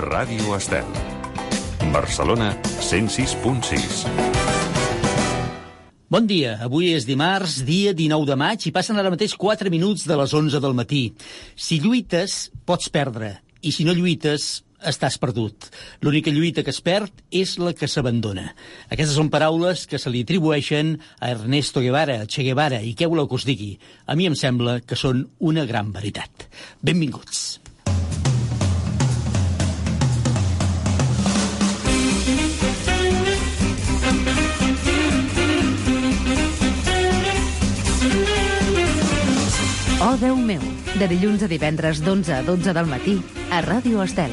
Ràdio Estel. Barcelona 106.6. Bon dia, avui és dimarts, dia 19 de maig, i passen ara mateix 4 minuts de les 11 del matí. Si lluites, pots perdre, i si no lluites, estàs perdut. L'única lluita que es perd és la que s'abandona. Aquestes són paraules que se li atribueixen a Ernesto Guevara, Che Guevara, i què voleu que us digui? A mi em sembla que són una gran veritat. Benvinguts. Oh, Déu meu, de dilluns a divendres d'11 a 12 del matí a Ràdio Estel.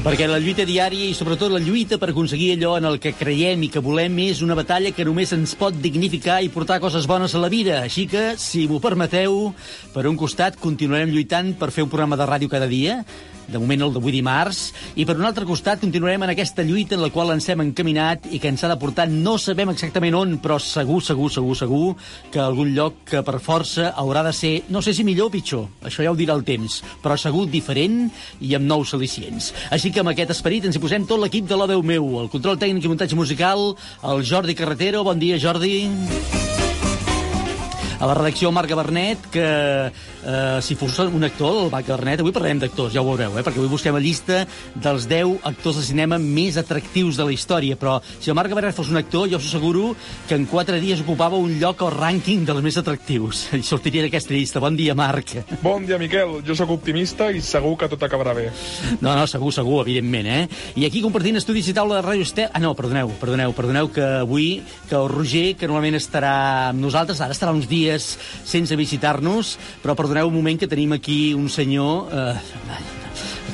Perquè la lluita diària i sobretot la lluita per aconseguir allò en el que creiem i que volem és una batalla que només ens pot dignificar i portar coses bones a la vida. Així que, si m'ho permeteu, per un costat continuarem lluitant per fer un programa de ràdio cada dia, de moment el d'avui dimarts, i per un altre costat continuarem en aquesta lluita en la qual ens hem encaminat i que ens ha de portar no sabem exactament on, però segur, segur, segur, segur que algun lloc que per força haurà de ser, no sé si millor o pitjor, això ja ho dirà el temps, però segur diferent i amb nous al·licients. Així que amb aquest esperit ens hi posem tot l'equip de l'Odeu meu, el control tècnic i muntatge musical, el Jordi Carretero, bon dia Jordi. A la redacció Marc Gabernet, que eh, si fos un actor, el Marc Gabernet, avui parlarem d'actors, ja ho veureu, eh, perquè avui busquem la llista dels 10 actors de cinema més atractius de la història, però si el Marc Gabernet fos un actor, jo us asseguro que en 4 dies ocupava un lloc al rànquing dels més atractius. I sortiria d'aquesta llista. Bon dia, Marc. Bon dia, Miquel. Jo sóc optimista i segur que tot acabarà bé. No, no, segur, segur, evidentment, eh? I aquí compartint estudis i taula de Ràdio Estel... Ah, no, perdoneu, perdoneu, perdoneu que avui, que el Roger, que normalment estarà amb nosaltres, ara estarà uns dies sense visitar-nos, però perdoneu un moment que tenim aquí un senyor eh,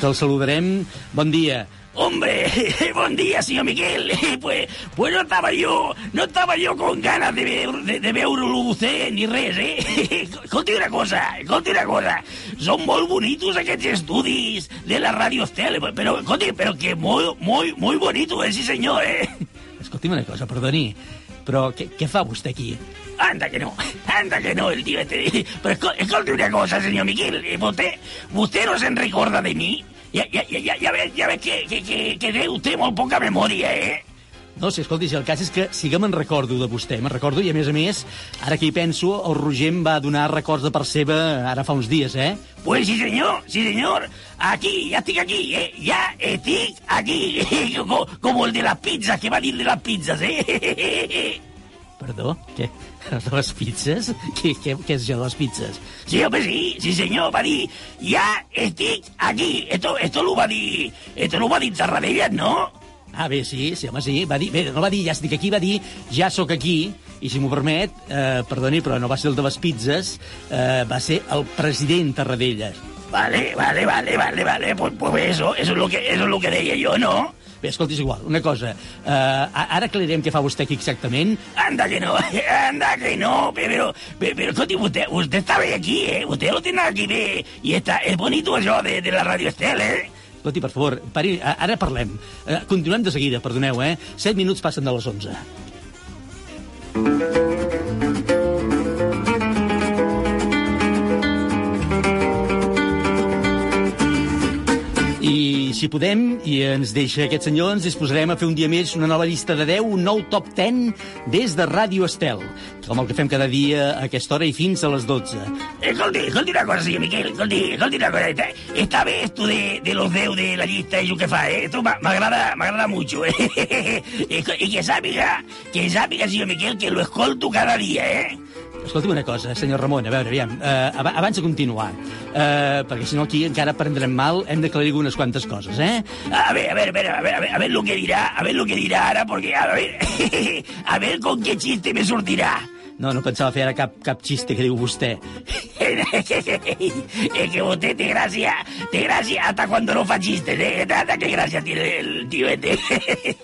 que el saludarem. Bon dia. Hombre, buen día, señor Miguel. Pues, pues no estaba yo, no estaba yo con ganas de, ver, de, de veure-lo vostè ni res, eh? Escolti una cosa, escolti una cosa. Són molt bonitos aquests estudis de la Radio Estel, però, escolti, però que molt, molt, molt bonito, eh, sí senyor, eh? Escolti'm una cosa, perdoni, però què, què fa vostè aquí? Anda que no, anda que no, el tío este. Pero esco- escolti una cosa, señor Miguel. eh, ¿Usted, usted no se recuerda de mí? Ya, ya, ya, ya, ya ves, ya ves que, que, que, que té usted molt poca memòria, eh? No, si escolti, si el cas és que sí que me'n recordo de vostè, me'n recordo, i a més a més, ara que hi penso, el Roger em va donar records de part seva ara fa uns dies, eh? Pues sí, señor, sí, señor. Aquí, ya estoy aquí, eh? Ya estoy aquí. como, como el de las pizzas, que va dir de las pizzas, eh? Perdó? Què? De les pizzas? Què, què, què és això de les pizzas? Sí, home, sí, sí, senyor, va dir, ja estic aquí. Esto, esto lo va dir, esto lo va dir Tarradellas, no? Ah, bé, sí, sí, home, sí. Va dir, bé, no va dir ja estic aquí, va dir ja sóc aquí, i si m'ho permet, eh, perdoni, però no va ser el de les pizzas, eh, va ser el president Tarradellas. Vale, vale, vale, vale, vale. Pues, pues eso, eso es lo que, eso es lo que deia jo, no? Bé, escolti, és igual, una cosa. A- ara aclarirem què fa vostè aquí exactament. Anda que no, anda que no, pero, pero, pero escolti, usted, usted está bien aquí, eh? Usted lo tiene aquí bé, y está, es bonito això de, de la Radio Estel, eh? Escolti, per favor, pari, ara parlem. Eh, continuem de seguida, perdoneu, eh? Set minuts passen de les 11. I si podem, i ens deixa aquest senyor, ens disposarem a fer un dia més una nova llista de 10, un nou top 10 des de Ràdio Estel, com el que fem cada dia a aquesta hora i fins a les 12. Escolti, escolti una cosa, señor Miquel, escolti, escolti una cosa. Esta vez esto de, de los deus de la lista y yo que fa, eh? Esto me agrada, me agrada mucho, eh? y que- sàpiga, que sàpiga, señor Miquel, que lo escolto cada dia, eh? Escolti'm una cosa, senyor Ramon, a veure, aviam, eh, ab- abans de continuar, eh, perquè si no aquí encara prendrem mal, hem d'aclarir unes quantes coses, eh? A ver, a ver, a ver, a ver, a ver lo que dirá, a ver lo que dirá ahora, porque, a ver, a ver con qué chiste me sortirá. No, no pensava fer ara cap, cap xiste que diu vostè. es que usted te gracia, te gracia hasta cuando no fa chistes, ¿eh? Hasta qué gracia tiene el tío este.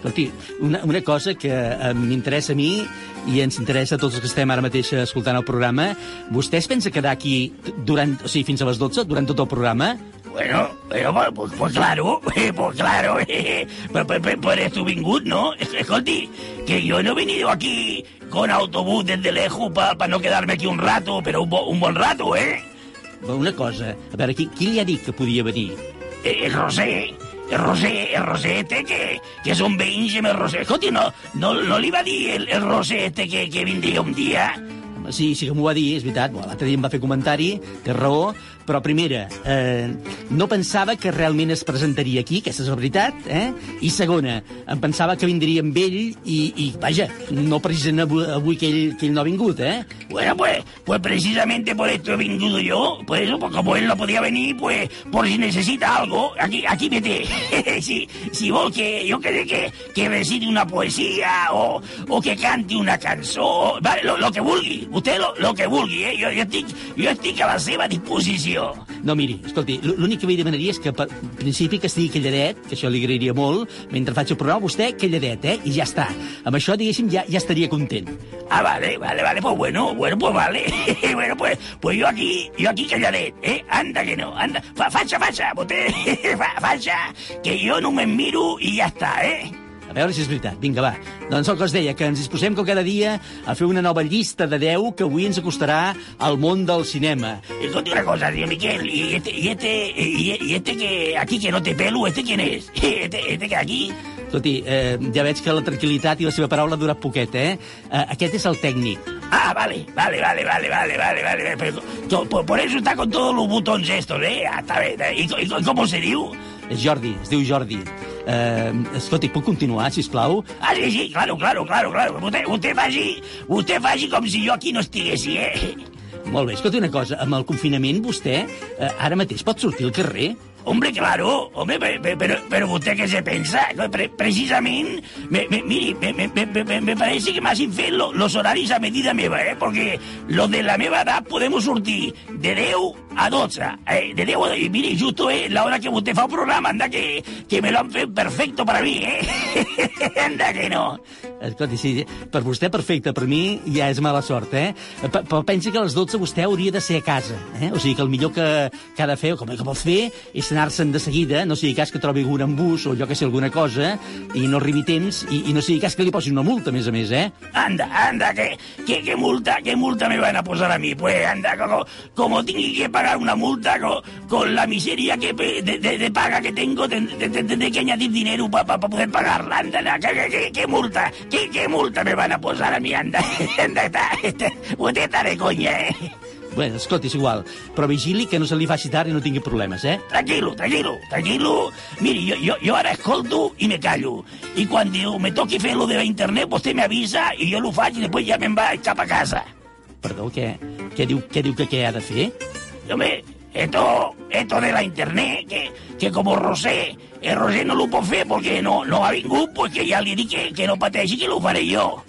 Escolti, una, una cosa que eh, m'interessa a mi i ens interessa a tots els que estem ara mateix escoltant el programa, vostè es pensa quedar aquí durant, o sigui, fins a les 12, durant tot el programa? Bueno, pero, pues, pues, claro, pues claro, pues, pues, por esto vingut, ¿no? Escolti, que yo no he venido aquí con autobús desde lejos para no quedarme aquí un rato, pero un, bo- un buen rato, ¿eh? una cosa, a veure, qui, qui li ha dit que podia venir? Eh, El Roser, el Roser, el Rosete, que, que són veïns amb el Roser. Escolti, no, no, no li va dir el, el Rosete que, que vindria un dia? Sí, sí que m'ho va dir, és veritat. Bueno, L'altre dia em va fer comentari, té raó, però primera, eh, no pensava que realment es presentaria aquí, aquesta és la veritat, eh? I segona, em pensava que vindria amb ell i, i vaja, no precisament avui, avui que, ell, que ell no ha vingut, eh? Bueno, pues, pues precisamente por esto he venido yo. Por eso, pues como él no podía venir, pues por si necesita algo, aquí, aquí vete. si, si vol que, yo que que, que recite una poesía o, o que cante una cançó, vale, lo, lo que vulgui. Usted lo, lo que vulgui, eh? Jo, jo, estic, jo estic a la seva disposició. No, miri, escolti, l'únic que li demanaria és que, per principi, que estigui calladet, que això li agrairia molt, mentre faig el programa, vostè calladet, eh? I ja està. Amb això, diguéssim, ja, ja estaria content. Ah, vale, vale, vale, pues bueno, bueno, pues vale. bueno, pues, pues yo aquí, yo aquí calladet, ¿eh? Anda que no, anda. Fa, facha, facha, vostè, fa, facha, que jo no me'n miro i ja està, eh? A veure si és veritat. Vinga, va. Doncs el que us deia, que ens disposem com cada dia a fer una nova llista de 10 que avui ens acostarà al món del cinema. Escolta una cosa, tío Miquel, y este, y este, y, y este que aquí que no té pelo, este quién es? Este, este que aquí... Escolti, eh, ja veig que la tranquil·litat i la seva paraula ha durat poquet, eh? eh aquest és el tècnic. Ah, vale, vale, vale, vale, vale, vale, vale. Pero, por, por eso está con todos los botones estos, ¿eh? Ah, está bien. ¿Y, co- y co- cómo se diu? És Jordi, es diu Jordi. Eh, escolti, puc continuar, si plau? Ah, sí, sí, claro, claro, claro, claro. Usted, usted faci, usted faci com si jo aquí no estiguessi, eh? Molt bé, escolti una cosa, amb el confinament vostè eh, ara mateix pot sortir al carrer? Hombre, claro, hombre, pe- pe- pero, pero usted qué se piensa? Pre- precisamente, me, me, mire, me, me, me, parece que m'hagin fet lo, los horaris a medida meva, eh? Porque los de la meva edat podemos sortir de 10 a 12. Eh? De 10 a 12. Y mire, justo es la hora que usted fa el programa, anda que, que me lo han fet perfecto para mí, eh? anda que no. Escolti, sí, per vostè perfecte, per mi ja és mala sort, eh? P- Però pensi que a les 12 vostè hauria de ser a casa, eh? O sigui que el millor que, que ha de fer, o com que pot fer, és anar-se'n de seguida, no sigui cas que trobi algun embús o jo que sé, alguna cosa, i no arribi temps, i, i no sigui cas que li posin una multa, a més a més, eh? Anda, anda, que, que, que multa, que multa me van a posar a mí. Pues anda, como, como tengo que pagar una multa con, con la miseria que de, de- de paga que tengo, ten- ten- ten- tendré que añadir dinero para poder pagarla. Anda, anda, que, que, que, multa, que, que multa me van a posar a mí, anda, anda, está, está, usted está de coña, eh. Bueno, escolti, és igual, però vigili que no se li faci tard i no tingui problemes, eh? Tranquilo, tranquilo, tranquilo. Mire, yo, yo, yo ahora escolto y me callo. Y cuando me toque fer lo de la internet, usted me avisa y yo lo faig y después ya me va cap a casa. Perdó, què, què, diu, què diu que què ha de fer? Y, Hombre, esto, esto de la internet, que, que como Rosé, el Rosé no lo puedo fer porque no, no ha vingut, pues que ja li dic que, que no pateixi, que lo faré jo.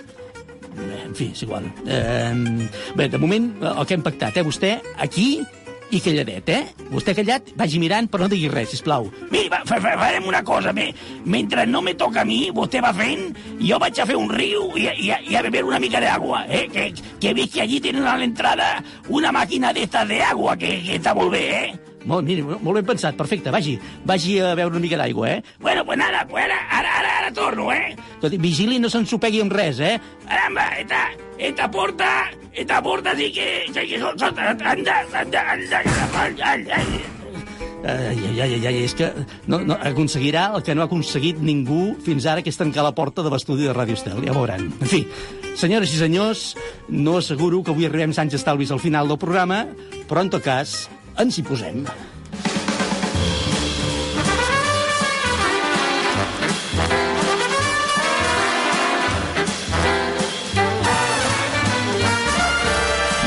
Bé, En fi, és igual. Eh, bé, de moment, el que hem pactat, eh? Vostè aquí i calladet, eh? Vostè callat, vagi mirant, però no digui res, sisplau. Mira, fa, fa, fa- farem una cosa, me, mentre no me toca a mi, vostè va fent, jo vaig a fer un riu i, i, i a beber una mica d'agua, eh? Que, que he vist que allí tenen a l'entrada una màquina d'estas de agua, que, que està molt bé, eh? Molt, miri, molt ben pensat, perfecte, vagi, vagi a beure una mica d'aigua, eh? Bueno, pues nada, pues ara, ara, ara, torno, eh? Escolti, vigili, no s'ensopegui amb res, eh? Caramba, esta, esta porta, esta porta sí que, que, que anda, anda, anda, anda, anda, anda. Ai, ai, ai, ai, és que no, no, aconseguirà el que no ha aconseguit ningú fins ara, que és tancar la porta de l'estudi de Ràdio Estel, ja veuran. En fi, senyores i senyors, no asseguro que avui arribem Sants Estalvis al final del programa, però en tot cas, ens hi posem.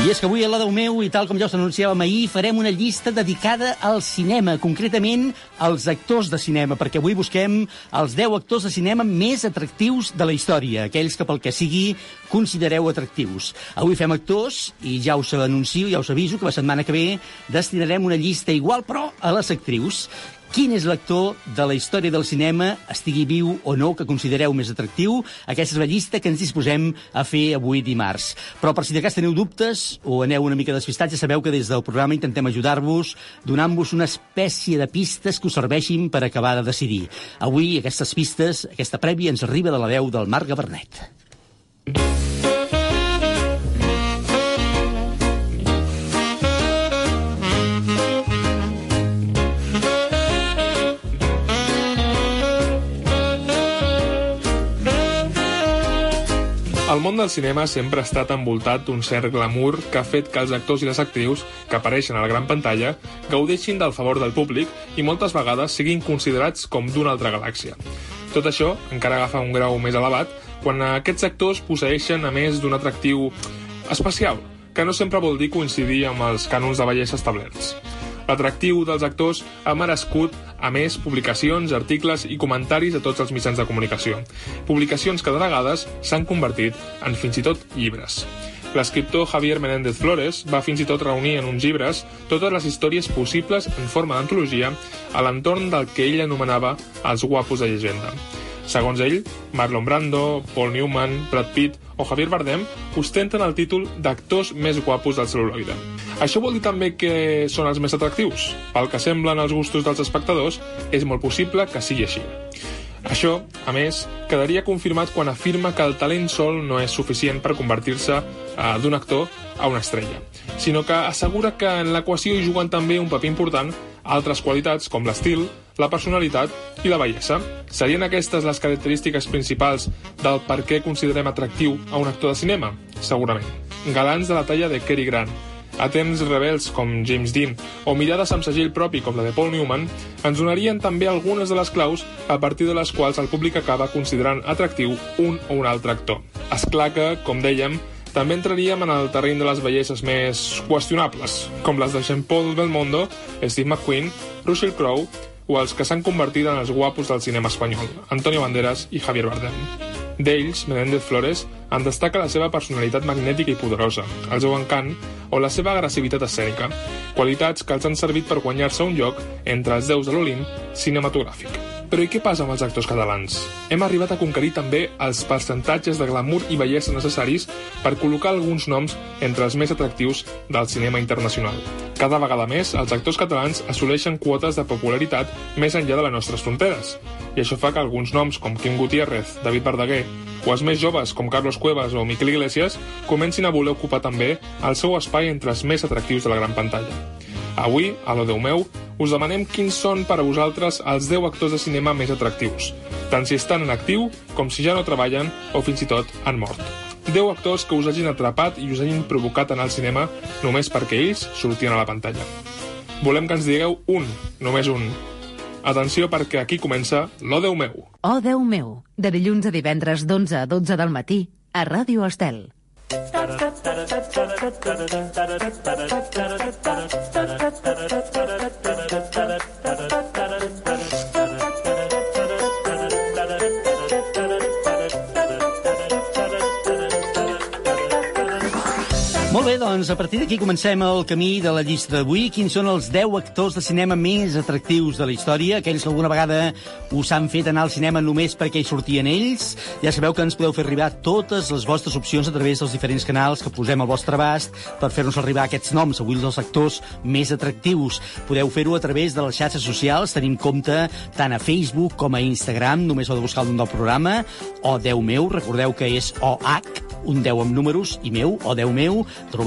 I és que avui a la Déu meu, i tal com ja us anunciàvem ahir, farem una llista dedicada al cinema, concretament als actors de cinema, perquè avui busquem els 10 actors de cinema més atractius de la història, aquells que pel que sigui considereu atractius. Avui fem actors, i ja us anuncio, ja us aviso, que la setmana que ve destinarem una llista igual, però a les actrius. Quin és l'actor de la història del cinema, estigui viu o no, que considereu més atractiu? Aquesta és la llista que ens disposem a fer avui dimarts. Però per si de cas teniu dubtes o aneu una mica despistats, ja sabeu que des del programa intentem ajudar-vos donant-vos una espècie de pistes que us serveixin per acabar de decidir. Avui aquestes pistes, aquesta prèvia, ens arriba de la veu del Marc Gabernet. Món del cinema sempre ha estat envoltat d'un cert glamour que ha fet que els actors i les actrius que apareixen a la gran pantalla gaudeixin del favor del públic i moltes vegades siguin considerats com d'una altra galàxia. Tot això encara agafa un grau més elevat quan aquests actors posseixen a més d'un atractiu especial, que no sempre vol dir coincidir amb els cànons de bellesa establerts. L'atractiu dels actors ha merescut, a més, publicacions, articles i comentaris a tots els mitjans de comunicació. Publicacions que de vegades s'han convertit en fins i tot llibres. L'escriptor Javier Menéndez Flores va fins i tot reunir en uns llibres totes les històries possibles en forma d'antologia a l'entorn del que ell anomenava els guapos de llegenda. Segons ell, Marlon Brando, Paul Newman, Brad Pitt o Javier Bardem ostenten el títol d'actors més guapos del celuloide. Això vol dir també que són els més atractius? Pel que semblen els gustos dels espectadors, és molt possible que sigui així. Això, a més, quedaria confirmat quan afirma que el talent sol no és suficient per convertir-se eh, d'un actor a una estrella, sinó que assegura que en l'equació hi juguen també un paper important altres qualitats com l'estil, la personalitat i la bellesa. Serien aquestes les característiques principals del per què considerem atractiu a un actor de cinema? Segurament. Galants de la talla de Cary Grant, atents rebels com James Dean o mirades amb segell propi com la de Paul Newman ens donarien també algunes de les claus a partir de les quals el públic acaba considerant atractiu un o un altre actor. És clar que, com dèiem, també entraríem en el terreny de les belleses més qüestionables, com les de Jean-Paul Belmondo, Steve McQueen, Russell Crowe o els que s'han convertit en els guapos del cinema espanyol, Antonio Banderas i Javier Bardem. D'ells, Menéndez Flores en destaca la seva personalitat magnètica i poderosa, el seu encant o la seva agressivitat escènica, qualitats que els han servit per guanyar-se un lloc entre els déus de l'Olimp cinematogràfic. Però i què passa amb els actors catalans? Hem arribat a conquerir també els percentatges de glamour i bellesa necessaris per col·locar alguns noms entre els més atractius del cinema internacional. Cada vegada més, els actors catalans assoleixen quotes de popularitat més enllà de les nostres fronteres. I això fa que alguns noms com Quim Gutiérrez, David Verdaguer, o els més joves com Carlos Cuevas o Miquel Iglesias comencin a voler ocupar també el seu espai entre els més atractius de la gran pantalla. Avui, a lo Déu meu, us demanem quins són per a vosaltres els 10 actors de cinema més atractius, tant si estan en actiu com si ja no treballen o fins i tot han mort. 10 actors que us hagin atrapat i us hagin provocat anar al cinema només perquè ells sortien a la pantalla. Volem que ens digueu un, només un. Atenció perquè aquí comença Lo Déu meu. Oh, Déu meu, de dilluns a divendres d'11 a 12 del matí a Ràdio Estel. Molt bé, doncs a partir d'aquí comencem el camí de la llista d'avui. Quins són els 10 actors de cinema més atractius de la història? Aquells que alguna vegada us han fet anar al cinema només perquè hi sortien ells? Ja sabeu que ens podeu fer arribar totes les vostres opcions a través dels diferents canals que posem al vostre abast per fer-nos arribar aquests noms, avui dels actors més atractius. Podeu fer-ho a través de les xarxes socials, tenim compte tant a Facebook com a Instagram, només heu de buscar el nom del programa, o 10 meu, recordeu que és OH, un 10 amb números, i meu, o 10 meu,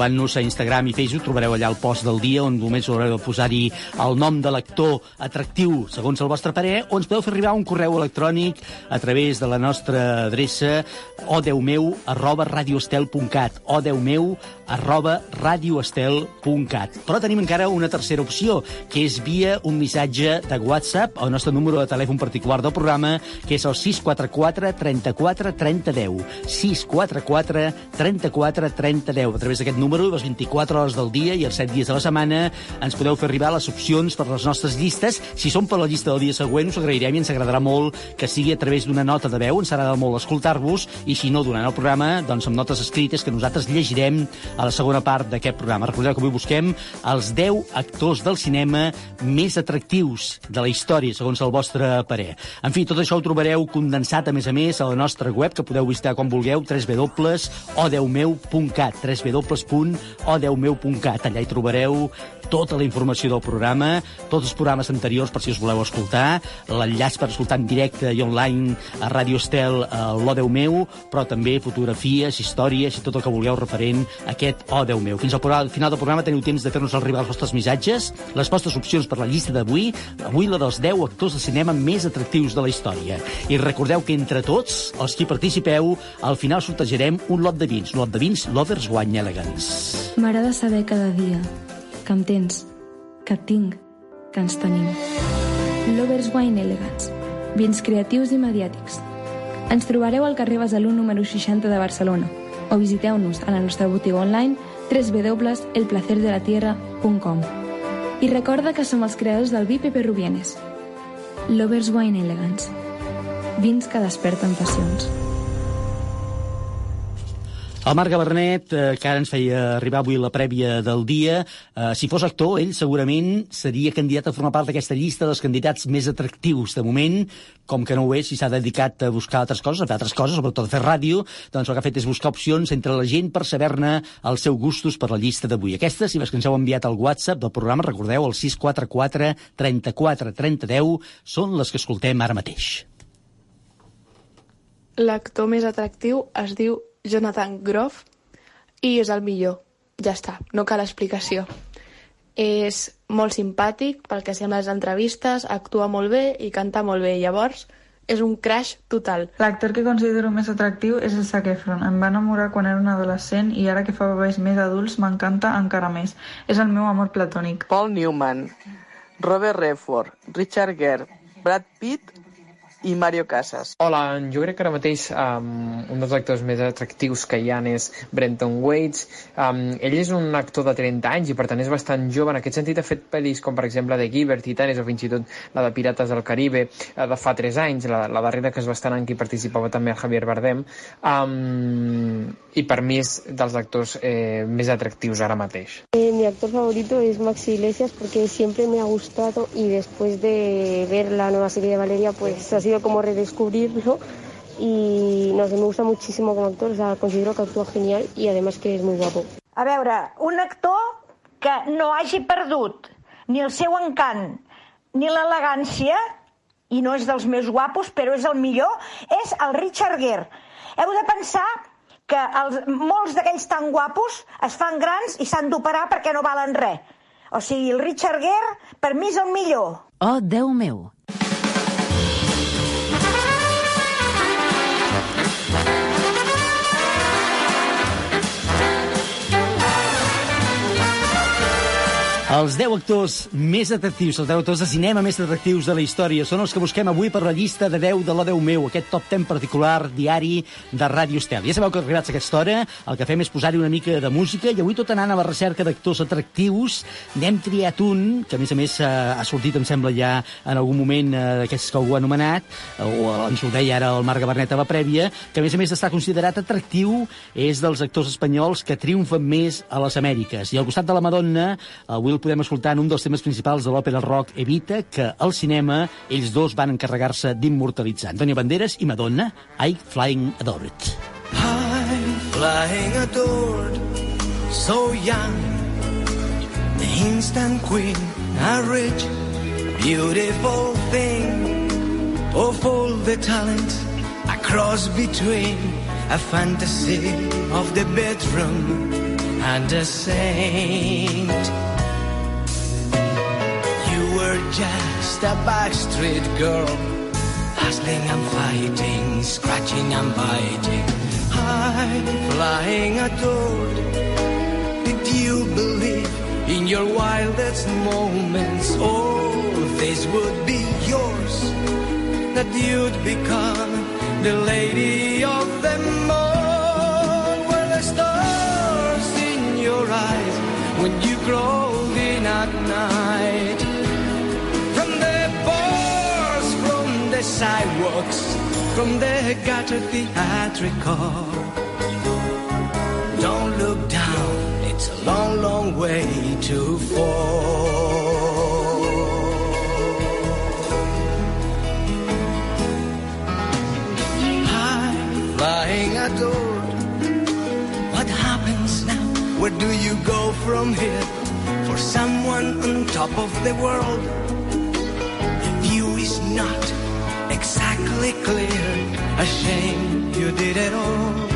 trobant-nos a Instagram i Facebook, trobareu allà el post del dia on només haureu de posar-hi el nom de l'actor atractiu segons el vostre parer, o ens podeu fer arribar un correu electrònic a través de la nostra adreça o meu arroba radioestel.cat o meu arroba radioestel.cat. Però tenim encara una tercera opció, que és via un missatge de WhatsApp al nostre número de telèfon particular del programa, que és el 644 34 30 10. 644 34 30 10. A través d'aquest número, les 24 hores del dia i els 7 dies de la setmana, ens podeu fer arribar les opcions per les nostres llistes. Si són per la llista del dia següent, us agrairem i ens agradarà molt que sigui a través d'una nota de veu, ens agrada molt escoltar-vos, i si no, durant el programa, doncs amb notes escrites que nosaltres llegirem a la segona part d'aquest programa. Recordeu que avui busquem els 10 actors del cinema més atractius de la història, segons el vostre parer. En fi, tot això ho trobareu condensat, a més a més, a la nostra web, que podeu visitar quan vulgueu, www.odeumeu.cat www.odeumeu.cat Allà hi trobareu tota la informació del programa, tots els programes anteriors per si us voleu escoltar, l'enllaç per escoltar en directe i online a Radio Estel a l'O Déu meu, però també fotografies, històries i tot el que vulgueu referent a aquest Déu meu. Fins al final del programa teniu temps de fer-nos arribar els vostres missatges, les vostres opcions per la llista d'avui, avui la dels 10 actors de cinema més atractius de la història. I recordeu que entre tots, els qui participeu, al final sortejarem un lot de vins, un lot de vins Lovers Wine Elegance. M'agrada saber cada dia que em tens, que tinc, que ens tenim. Lovers Wine Elegance. Vins creatius i mediàtics. Ens trobareu al carrer Besalú número 60 de Barcelona o visiteu-nos a la nostra botiga online www.elplacerdelatierra.com I recorda que som els creadors del vi Pepe Rubienes. Lovers Wine Elegance. Vins que desperten passions. El Marc Gabernet, eh, que ara ens feia arribar avui la prèvia del dia, eh, si fos actor, ell segurament seria candidat a formar part d'aquesta llista dels candidats més atractius. De moment, com que no ho és i s'ha dedicat a buscar altres coses, a fer altres coses, sobretot a fer ràdio, doncs el que ha fet és buscar opcions entre la gent per saber-ne els seus gustos per la llista d'avui. Aquesta, si les que ens heu enviat al WhatsApp del programa, recordeu, el 644 34 30 10, són les que escoltem ara mateix. L'actor més atractiu es diu Jonathan Groff i és el millor. Ja està, no cal explicació. És molt simpàtic pel que sembla les entrevistes, actua molt bé i canta molt bé. Llavors, és un crash total. L'actor que considero més atractiu és el Zac Efron. Em va enamorar quan era un adolescent i ara que fa papers més adults m'encanta encara més. És el meu amor platònic. Paul Newman, Robert Redford, Richard Gere, Brad Pitt i Mario Casas. Hola, jo crec que ara mateix um, un dels actors més atractius que hi ha és Brenton Waits. Um, ell és un actor de 30 anys i per tant és bastant jove. En aquest sentit ha fet pel·lis com per exemple The Giver, Titanes o fins i tot la de Pirates del Caribe eh, de fa 3 anys, la, la darrera que és bastant en qui participava també el Javier Bardem. Um, I per mi és dels actors eh, més atractius ara mateix. Eh, mi actor favorito es Maxi Iglesias porque siempre me ha gustado y después de ver la nueva serie de Valeria pues ha sido como redescubrirlo y no sé, me gusta muchísimo como actor, o sea, considero que actúa genial y además que es muy guapo. A veure, un actor que no hagi perdut ni el seu encant ni l'elegància, i no és dels més guapos, però és el millor, és el Richard Gere. Heu de pensar que els, molts d'aquells tan guapos es fan grans i s'han d'operar perquè no valen res. O sigui, el Richard Gere, per mi és el millor. Oh, Déu meu! Els 10 actors més atractius, els 10 actors de cinema més atractius de la història, són els que busquem avui per la llista de 10 de la 10 meu, aquest top 10 particular diari de Ràdio Estel. Ja sabeu que arribats a aquesta hora, el que fem és posar-hi una mica de música i avui tot anant a la recerca d'actors atractius, n'hem triat un, que a més a més eh, ha sortit, em sembla, ja en algun moment eh, d'aquests que algú ha anomenat, o ens ho deia ara el Marc Gabernet a la prèvia, que a més a més d'estar considerat atractiu, és dels actors espanyols que triomfen més a les Amèriques. I al costat de la Madonna, el podem escoltar en un dels temes principals de l'òpera rock Evita, que al cinema ells dos van encarregar-se d'immortalitzar. Antonio Banderas i Madonna, I Flying Adored. I'm flying adored, so young, the instant queen, a rich, beautiful thing of all the talent, a cross between a fantasy of the bedroom and a saint. Were just a backstreet girl, hustling and fighting, scratching and biting. I'm flying adored. Did you believe in your wildest moments? Oh, this would be yours. That you'd become the lady of the moon. Sidewalks, from the gutter theatrical. Don't look down, it's a long, long way to fall. High, flying adored. What happens now? Where do you go from here? For someone on top of the world. View is not exactly clear. A shame you did it all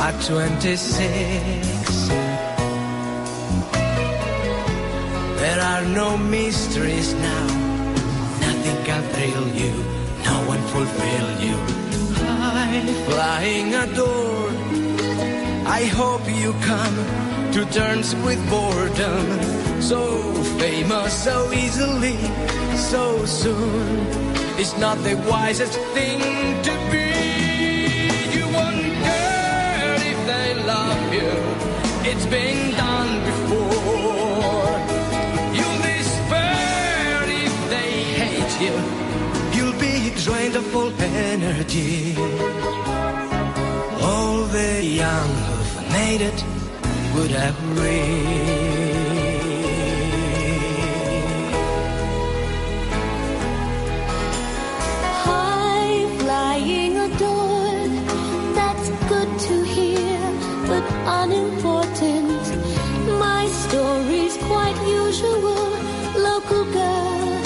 at 26. There are no mysteries now. Nothing can thrill you. No one fulfill you. High flying adored. I hope you come to terms with boredom. So famous so easily, so soon. It's not the wisest thing to be. You won't care if they love you. It's been done before. You'll despair if they hate you. You'll be drained of all energy. All the young who've made it would have agree. Unimportant. My story's quite usual. Local girl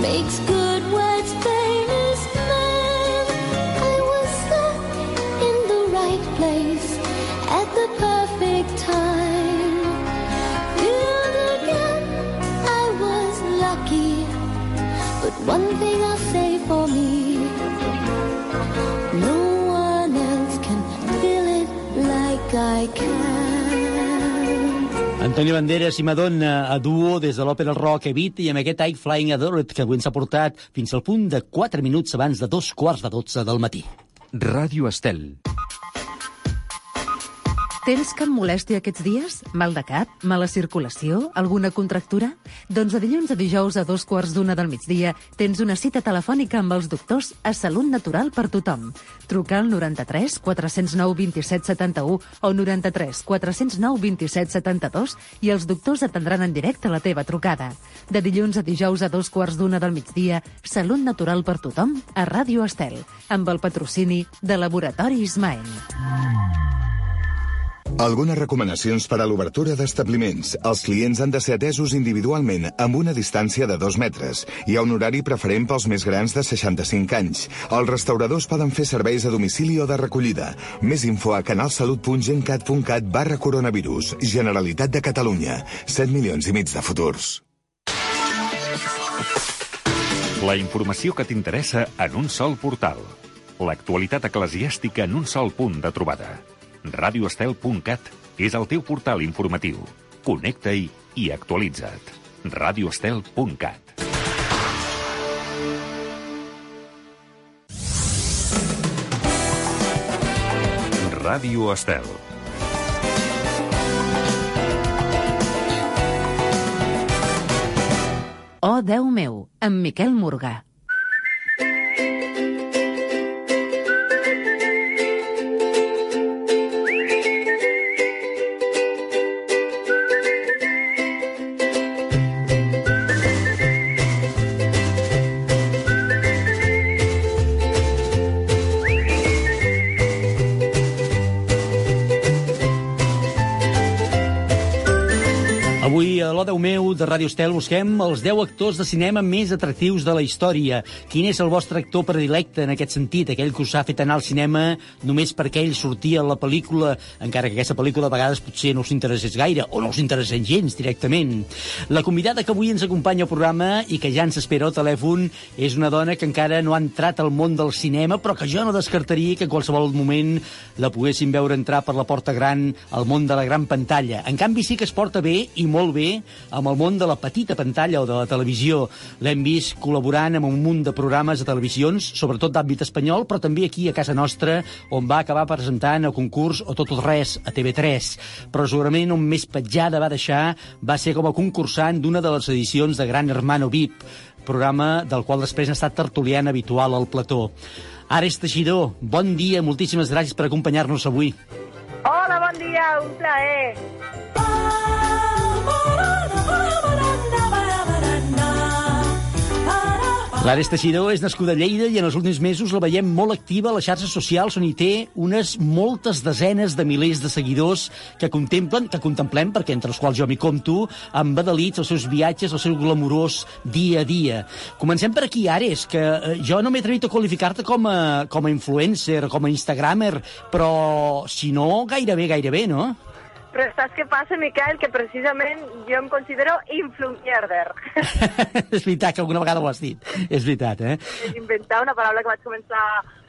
makes good Antonio Banderas i Madonna a duo des de l'òpera rock Evit i amb aquest I Flying Adored que avui ens ha portat fins al punt de 4 minuts abans de dos quarts de 12 del matí. Ràdio Estel. Tens cap molèstia aquests dies? Mal de cap? Mala circulació? Alguna contractura? Doncs de dilluns a dijous a dos quarts d'una del migdia tens una cita telefònica amb els doctors a Salut Natural per tothom. Truca al 93 409 27 71 o 93 409 27 72 i els doctors atendran en directe la teva trucada. De dilluns a dijous a dos quarts d'una del migdia, Salut Natural per tothom a Ràdio Estel, amb el patrocini de Laboratori Ismael. Algunes recomanacions per a l'obertura d'establiments. Els clients han de ser atesos individualment amb una distància de dos metres. Hi ha un horari preferent pels més grans de 65 anys. Els restauradors poden fer serveis a domicili o de recollida. Més info a canalsalut.gencat.cat barra coronavirus. Generalitat de Catalunya. 7 milions i mig de futurs. La informació que t'interessa en un sol portal. L'actualitat eclesiàstica en un sol punt de trobada. radioestel.cat és el teu portal informatiu. Connecta-hi i actualitza't. radioestel.cat Ràdio Estel. Oh, Déu meu, amb Miquel Morgà. Ràdio Estel busquem els 10 actors de cinema més atractius de la història. Quin és el vostre actor predilecte en aquest sentit? Aquell que us ha fet anar al cinema només perquè ell sortia a la pel·lícula, encara que aquesta pel·lícula a vegades potser no us interessés gaire, o no us interessés gens directament. La convidada que avui ens acompanya al programa i que ja ens espera al telèfon és una dona que encara no ha entrat al món del cinema, però que jo no descartaria que en qualsevol moment la poguéssim veure entrar per la porta gran al món de la gran pantalla. En canvi, sí que es porta bé i molt bé amb el món de la petita pantalla o de la televisió. L'hem vist col·laborant amb un munt de programes de televisions, sobretot d'àmbit espanyol, però també aquí a casa nostra, on va acabar presentant el concurs o tot o res a TV3. Però segurament on més petjada va deixar va ser com a concursant d'una de les edicions de Gran Hermano VIP, programa del qual després ha estat tertuliant habitual al plató. Ares Teixidor, bon dia, moltíssimes gràcies per acompanyar-nos avui. Hola, bon dia, un plaer. L'Ares Teixidor és nascuda a Lleida i en els últims mesos la veiem molt activa a les xarxes socials on hi té unes moltes desenes de milers de seguidors que contemplen, que contemplem, perquè entre els quals jo m'hi compto, amb badalits els seus viatges, el seu glamurós dia a dia. Comencem per aquí, Ares, que eh, jo no m'he atrevit a qualificar-te com a, com a influencer, com a instagramer, però si no, gairebé, gairebé, no? Però saps què passa, Miquel? Que precisament jo em considero influencer. és veritat que alguna vegada ho has dit. És veritat, eh? És inventar una paraula que vaig començar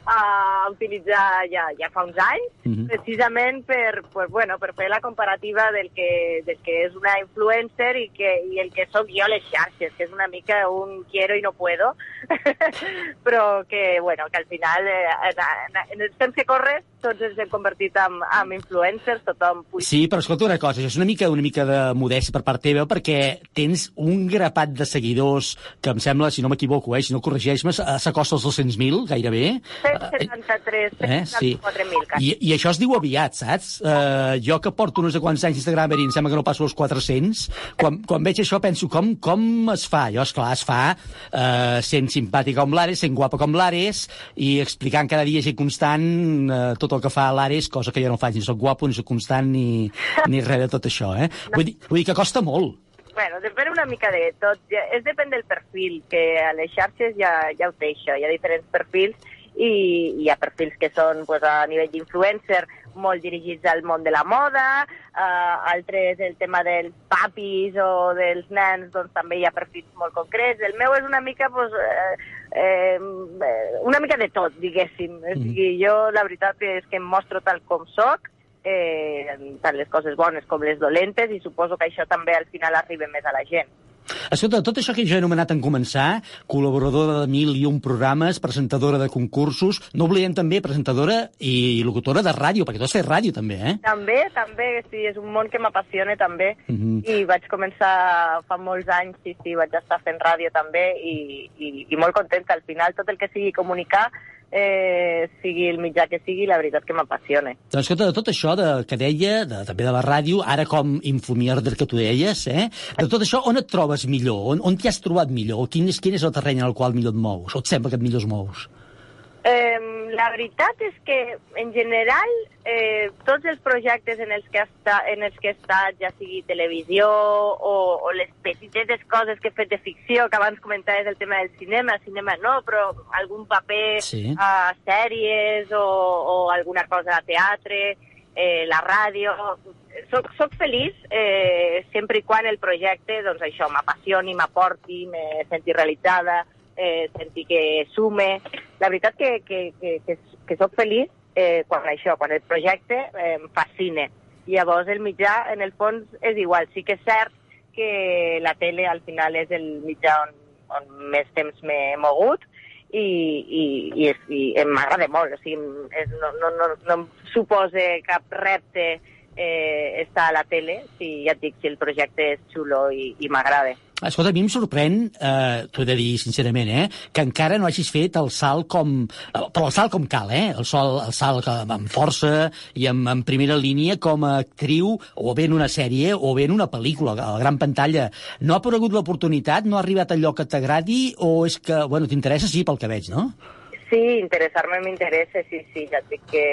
a utilitzar ja, ja fa uns anys, Mhm. precisament per, pues, bueno, per fer la comparativa del que, del que és una influencer i, que, i el que sóc jo a les xarxes, que és una mica un quiero i no puedo, però que, bueno, que al final, eh, en, en els temps que corres, tots ens hem convertit en, en influencers, tothom puja Sí, però escolta una cosa, això és una mica una mica de modèstia per part teva, perquè tens un grapat de seguidors que em sembla, si no m'equivoco, eh, si no corregeix-me, s'acosta als 200.000, gairebé. 173, Eh, sí. 174.000, quasi. I, I això es diu aviat, saps? Uh, jo que porto no sé quants anys d'Instagram i em sembla que no passo els 400, quan, quan veig això penso com, com es fa? Jo, esclar, es fa uh, sent simpàtica com l'Ares, sent guapa com l'Ares i explicant cada dia i constant uh, tot el que fa l'Ares, cosa que jo no faig, ni soc guapo, ni soc constant, ni, ni res de tot això, eh? Vull dir, vull dir que costa molt. Bueno, depèn una mica de tot. Ja- És depèn del perfil, que a les xarxes ja, ja ho té això. Hi ha diferents perfils i hi ha perfils que són pues, a nivell d'influencer molt dirigits al món de la moda, uh, altres el tema dels papis o dels nens, doncs també hi ha perfils molt concrets. El meu és una mica, pues, eh, eh, una mica de tot, diguéssim. Mm. O sigui, jo la veritat és que em mostro tal com sóc, eh, tant les coses bones com les dolentes, i suposo que això també al final arriba més a la gent. Escolta, tot això que jo he anomenat en començar, col·laboradora de mil i un programes, presentadora de concursos, no oblidem també presentadora i locutora de ràdio, perquè tu has fet ràdio també, eh? També, també, sí, és un món que m'apassiona també. Mhm. I vaig començar fa molts anys, sí, sí, vaig estar fent ràdio també i, i, i molt contenta. Al final, tot el que sigui comunicar, eh, sigui el mitjà que sigui, la veritat que m'apassiona. Doncs escolta, de tot això de, que deia, de, també de la ràdio, ara com infomierder que tu deies, eh? de tot això, on et trobes millor? On, on t'hi has trobat millor? Quin és, quin és el terreny en el qual millor et mous? O et sembla que et millor es mous? Eh, la veritat és que, en general, eh, tots els projectes en els que, estat, en els que he estat, ja sigui televisió o, o les petitetes coses que he fet de ficció, que abans comentaves el tema del cinema, cinema no, però algun paper Sí. a sèries o, o alguna cosa a teatre, eh, la ràdio... Soc, soc feliç eh, sempre i quan el projecte, doncs això, m'apassioni, m'aporti, me senti realitzada, eh, senti que sume. La veritat que, que, que, que, que soc feliç eh, quan això, quan el projecte eh, em fascina. I llavors el mitjà, en el fons, és igual. Sí que és cert que la tele al final és el mitjà on, on més temps m'he mogut i, i, i, és- i m'agrada molt. O sigui, és, no, no, no, no em suposa cap repte eh, estar a la tele, si ja et dic, si el projecte és xulo i, i m'agrada. Escolta, a mi em sorprèn, eh, t'ho he de dir sincerament, eh, que encara no hagis fet el salt com... eh, Però el salt com cal, eh? El, sol, el salt amb força i amb, en primera línia com a actriu o bé en una sèrie o bé en una pel·lícula, a la gran pantalla. No ha aparegut l'oportunitat? No ha arribat allò que t'agradi? O és que, bueno, t'interessa, sí, pel que veig, no? Sí, interessar-me m'interessa, sí, sí, ja et dic que,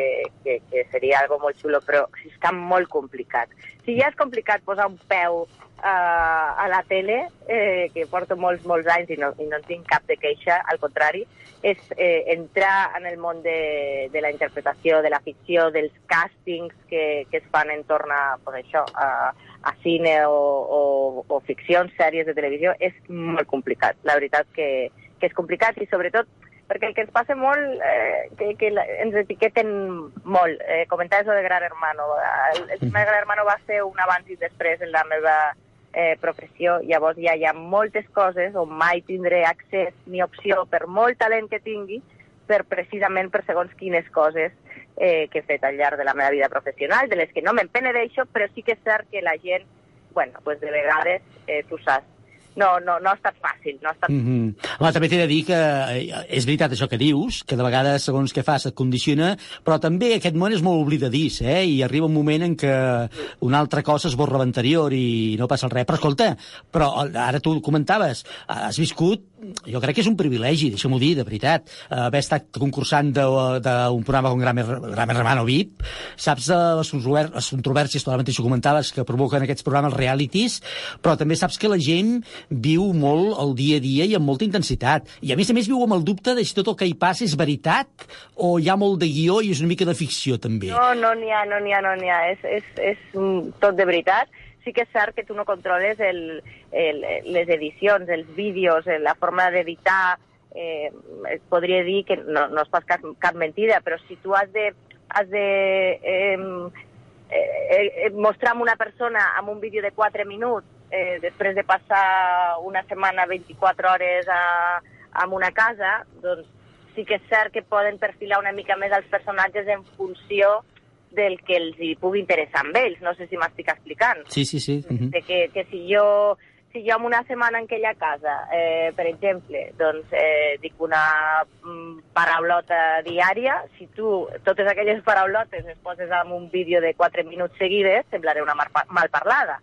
que, que seria algo molt xulo, però està molt complicat. Si ja és complicat posar un peu uh, a la tele, eh, que porto molts, molts anys i no, i no en tinc cap de queixa, al contrari, és eh, entrar en el món de, de la interpretació, de la ficció, dels càstings que, que es fan en torn a, pues això, a, a cine o, o, o ficcions, sèries de televisió, és molt complicat. La veritat que, que és complicat i sobretot perquè el que ens passa molt, eh, que, que la, ens etiqueten molt. Eh, comentaves lo de Gran Hermano. El, el tema de Gran Hermano va ser un abans i després en la meva eh, professió. Llavors ja hi ha moltes coses on mai tindré accés ni opció per molt talent que tingui per precisament per segons quines coses eh, que he fet al llarg de la meva vida professional, de les que no me'n penedeixo, però sí que és cert que la gent, bueno, pues de vegades, eh, tu saps, no, no, no ha estat fàcil, no ha estat Mm -hmm. Home, també t'he de dir que eh, és veritat això que dius, que de vegades segons què fas et condiciona, però també aquest món és molt oblidadís, eh? i arriba un moment en què una altra cosa esborra l'anterior i no passa res. Però escolta, però ara tu comentaves, has viscut jo crec que és un privilegi, deixa'm-ho dir, de veritat, haver estat concursant d'un programa com Gran, Gran Hermano VIP, saps eh, les, les controvèrsies, tu ara mateix ho comentaves, que provoquen aquests programes realities, però també saps que la gent viu molt el dia a dia i amb molta intensitat. I a més a més viu amb el dubte de si tot el que hi passa és veritat o hi ha molt de guió i és una mica de ficció, també. No, no n'hi ha, no n'hi ha, no n'hi ha. És, és, és tot de veritat. Sí que és cert que tu no controles el, el, les edicions, els vídeos, eh, la forma d'editar. Eh, podria dir que no, no és pas cap, cap mentida, però si tu has de, has de eh, eh, eh, mostrar a una persona amb un vídeo de 4 minuts eh, després de passar una setmana 24 hores a, en una casa, doncs sí que és cert que poden perfilar una mica més els personatges en funció del que els hi pugui interessar amb ells. No sé si m'estic explicant. Sí, sí, sí. mhm. De que, que si jo si jo en una setmana en aquella casa, eh, per exemple, doncs eh, dic una mm, paraulota diària, si tu totes aquelles paraulotes les poses en un vídeo de 4 minuts seguides, semblaré una mar mal parlada.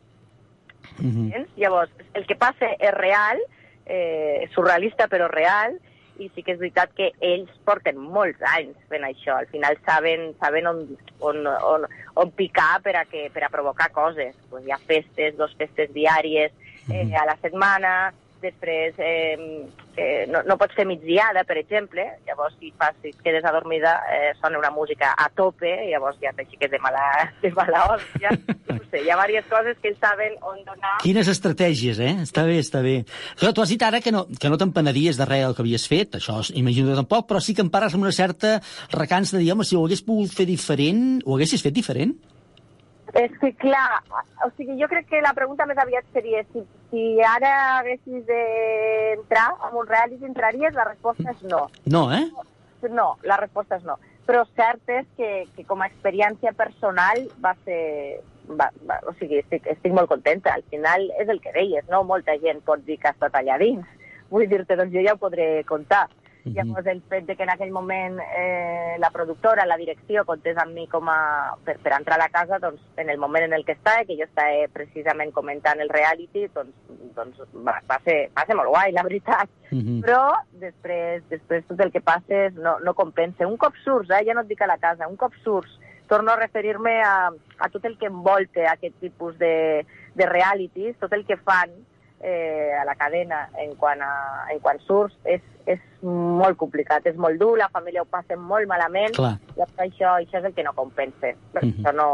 Mhm. Entens? Llavors, el que passa és real, eh, surrealista però real, i sí que és veritat que ells porten molts anys fent això. Al final saben, saben on, on, on, on picar per a, que, per a provocar coses. Pues hi ha festes, dos festes diàries eh, a la setmana, després eh, eh, no, no pots fer migdiada, per exemple, llavors si, fas, si et quedes adormida eh, sona una música a tope, llavors ja t'aixeques de mala, de mala hòstia. No sé, hi ha diverses coses que ells saben on donar Quines estratègies, eh? Està bé, està bé. Clar, tu has dit ara que no, que no t'empeneries de res del que havies fet, això imagino que tampoc, però sí que em pares amb una certa recança de dir, home, si ho hagués pogut fer diferent, ho haguessis fet diferent? És que, clar, o sigui, jo crec que la pregunta més aviat seria si, si ara haguessis d'entrar en un reality, entraries? La resposta és no. No, eh? No, la resposta és no. Però cert és que, que com a experiència personal va ser... Va, va, o sigui, estic, estic molt contenta. Al final és el que deies, no? Molta gent pot dir que ha estat allà dins. Vull dir-te, doncs jo ja ho podré contar. Llavors, el fet de que en aquell moment eh, la productora, la direcció, comptés amb mi com a, per, per entrar a la casa, doncs, en el moment en el que estava, que jo estava precisament comentant el reality, doncs, doncs va, va, ser, va ser molt guai, la veritat. Mhm. Però després, després tot el que passa és- no, no compensa. Un cop surts, eh, ja no et dic a la casa, un cop surts, torno a referir-me a, a tot el que envolta aquest tipus de, de realities, tot el que fan eh, a la cadena en quan, a, en quan surts és, és molt complicat, és molt dur, la família ho passa molt malament, Clar. i això, això és el que no compensa. Per Mhm. això no...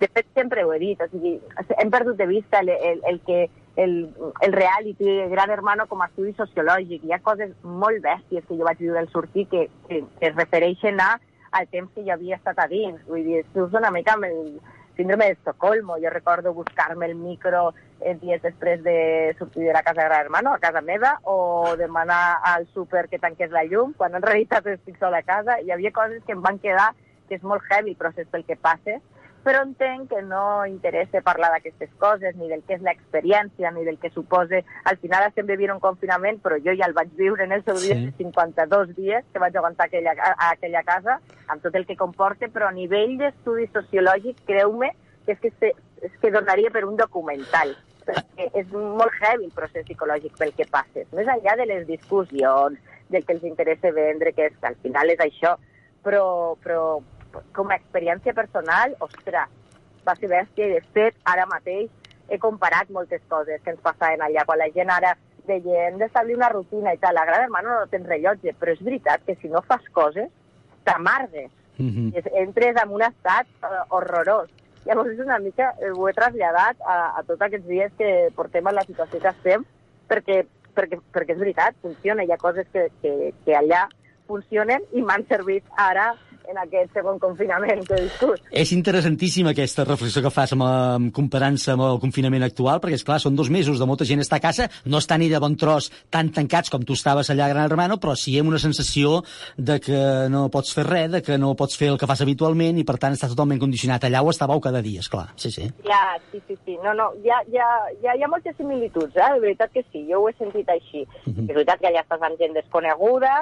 De fet, sempre ho he dit, o sigui, hem perdut de vista el, el, el que el, el reality, el Gran Hermano com a estudi sociològic. Hi ha coses molt bèsties que jo vaig viure al sortir que, que, que es refereixen a, al temps que jo havia estat a dins. Vull dir, surts una mica amb el síndrome d'Estocolmo. Jo recordo buscar-me el micro eh, dies després de sortir de la casa de Gran Hermano, a casa meva, o demanar al súper que tanqués la llum, quan en realitat estic sola a casa. Hi havia coses que em van quedar que és molt heavy el procés pel que passa, però entenc que no interessa parlar d'aquestes coses, ni del que és l'experiència, ni del que suposa... Al final estem vivint un confinament, però jo ja el vaig viure en el seu dia, Sí. de 52 dies que vaig aguantar aquella, a, a aquella casa, amb tot el que comporta, però a nivell d'estudi sociològic, creu-me, que és que, se, és que donaria per un documental perquè és molt heavy el procés psicològic pel que passes. Més enllà de les discussions, del que els interessa vendre, que, és, al final és això, però, però com a experiència personal, ostres, va ser bèstia i de fet ara mateix he comparat moltes coses que ens passaven allà, quan la gent ara deia hem d'establir una rutina i tal, la gran hermana no tens rellotge, però és veritat que si no fas coses, t'amargues, Mhm. és- entres en un estat eh, horrorós. Llavors és una mica, eh, ho he traslladat a, a tots aquests dies que portem en la situació que estem, perquè, perquè, perquè és veritat, funciona, hi ha coses que, que, que allà funcionen i m'han servit ara en aquest segon confinament que he viscut. És interessantíssima aquesta reflexió que fas amb, amb comparant-se amb el confinament actual, perquè, és clar són dos mesos de molta gent està a casa, no està ni de bon tros tan tancats com tu estaves allà a Gran Hermano, però sí amb una sensació de que no pots fer res, de que no pots fer el que fas habitualment i, per tant, estàs totalment condicionat. Allà ho estàveu cada dia, esclar. Sí, sí. Ja, sí, sí, sí. No, no, ja, ja, ja hi ha moltes similituds, eh? De veritat que sí, jo ho he sentit així. Mhm. És veritat que allà estàs amb gent desconeguda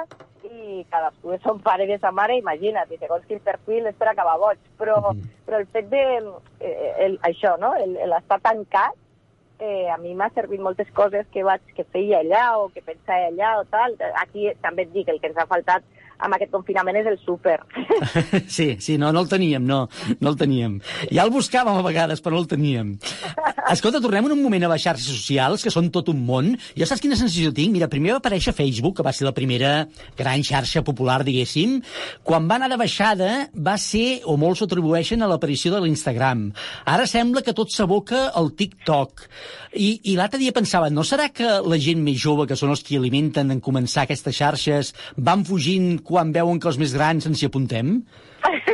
i cadascú és son pare i sa mare, imagina't, i segons quin perfil és per acabar boig. Però, Mhm. però el fet de... Eh, el, això, no?, el- el estar tancat eh, a mi m'ha servit moltes coses que, vaig, que feia allà o que pensava allà o tal. Aquí també et dic, el que ens ha faltat amb aquest confinament és el súper. Sí, sí, no, no el teníem, no, no el teníem. Ja el buscàvem a vegades, però no el teníem. Escolta, tornem un moment a les xarxes socials, que són tot un món. Jo saps quina sensació tinc? Mira, primer va aparèixer Facebook, que va ser la primera gran xarxa popular, diguéssim. Quan va anar de baixada, va ser, o molts ho atribueixen, a l'aparició de l'Instagram. Ara sembla que tot s'aboca al TikTok. I, i l'altre dia pensava, no serà que la gent més jove, que són els que alimenten en començar aquestes xarxes, van fugint quan veuen que els més grans ens hi apuntem?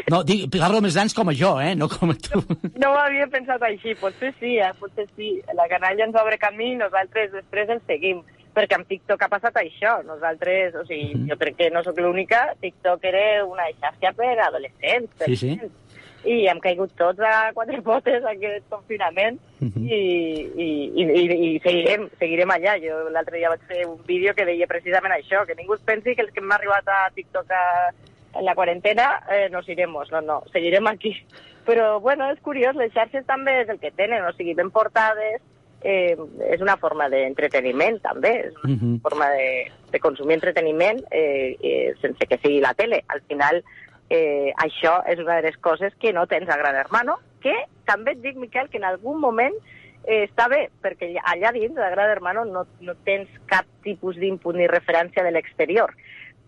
No, dic, parlo més grans com a jo, eh? No com a tu. No ho havia pensat així, potser sí, eh? potser sí. La canalla ens obre camí i nosaltres després ens seguim. Perquè amb TikTok ha passat això. Nosaltres, o sigui, Mhm. jo crec que no sóc l'única, TikTok era una xarxa per adolescents. Per Sí, sí. I hem caigut tots a quatre potes aquest confinament Mhm. i, i, i, i, i seguirem, seguirem allà. Jo l'altre dia vaig fer un vídeo que deia precisament això, que ningú es pensi que els que hem arribat a TikTok a, en la quarantena eh, nos iremos, no, no, seguirem aquí. Però, bueno, és curiós, les xarxes també és el que tenen, o sigui, ben portades, eh, és una forma d'entreteniment també, és una Mhm. forma de, de consumir entreteniment eh, eh, sense que sigui la tele. Al final, eh, això és una de les coses que no tens a Gran Hermano, que també et dic, Miquel, que en algun moment eh, està bé, perquè allà- dins de Gran Hermano no, no tens cap tipus d'input ni referència de l'exterior.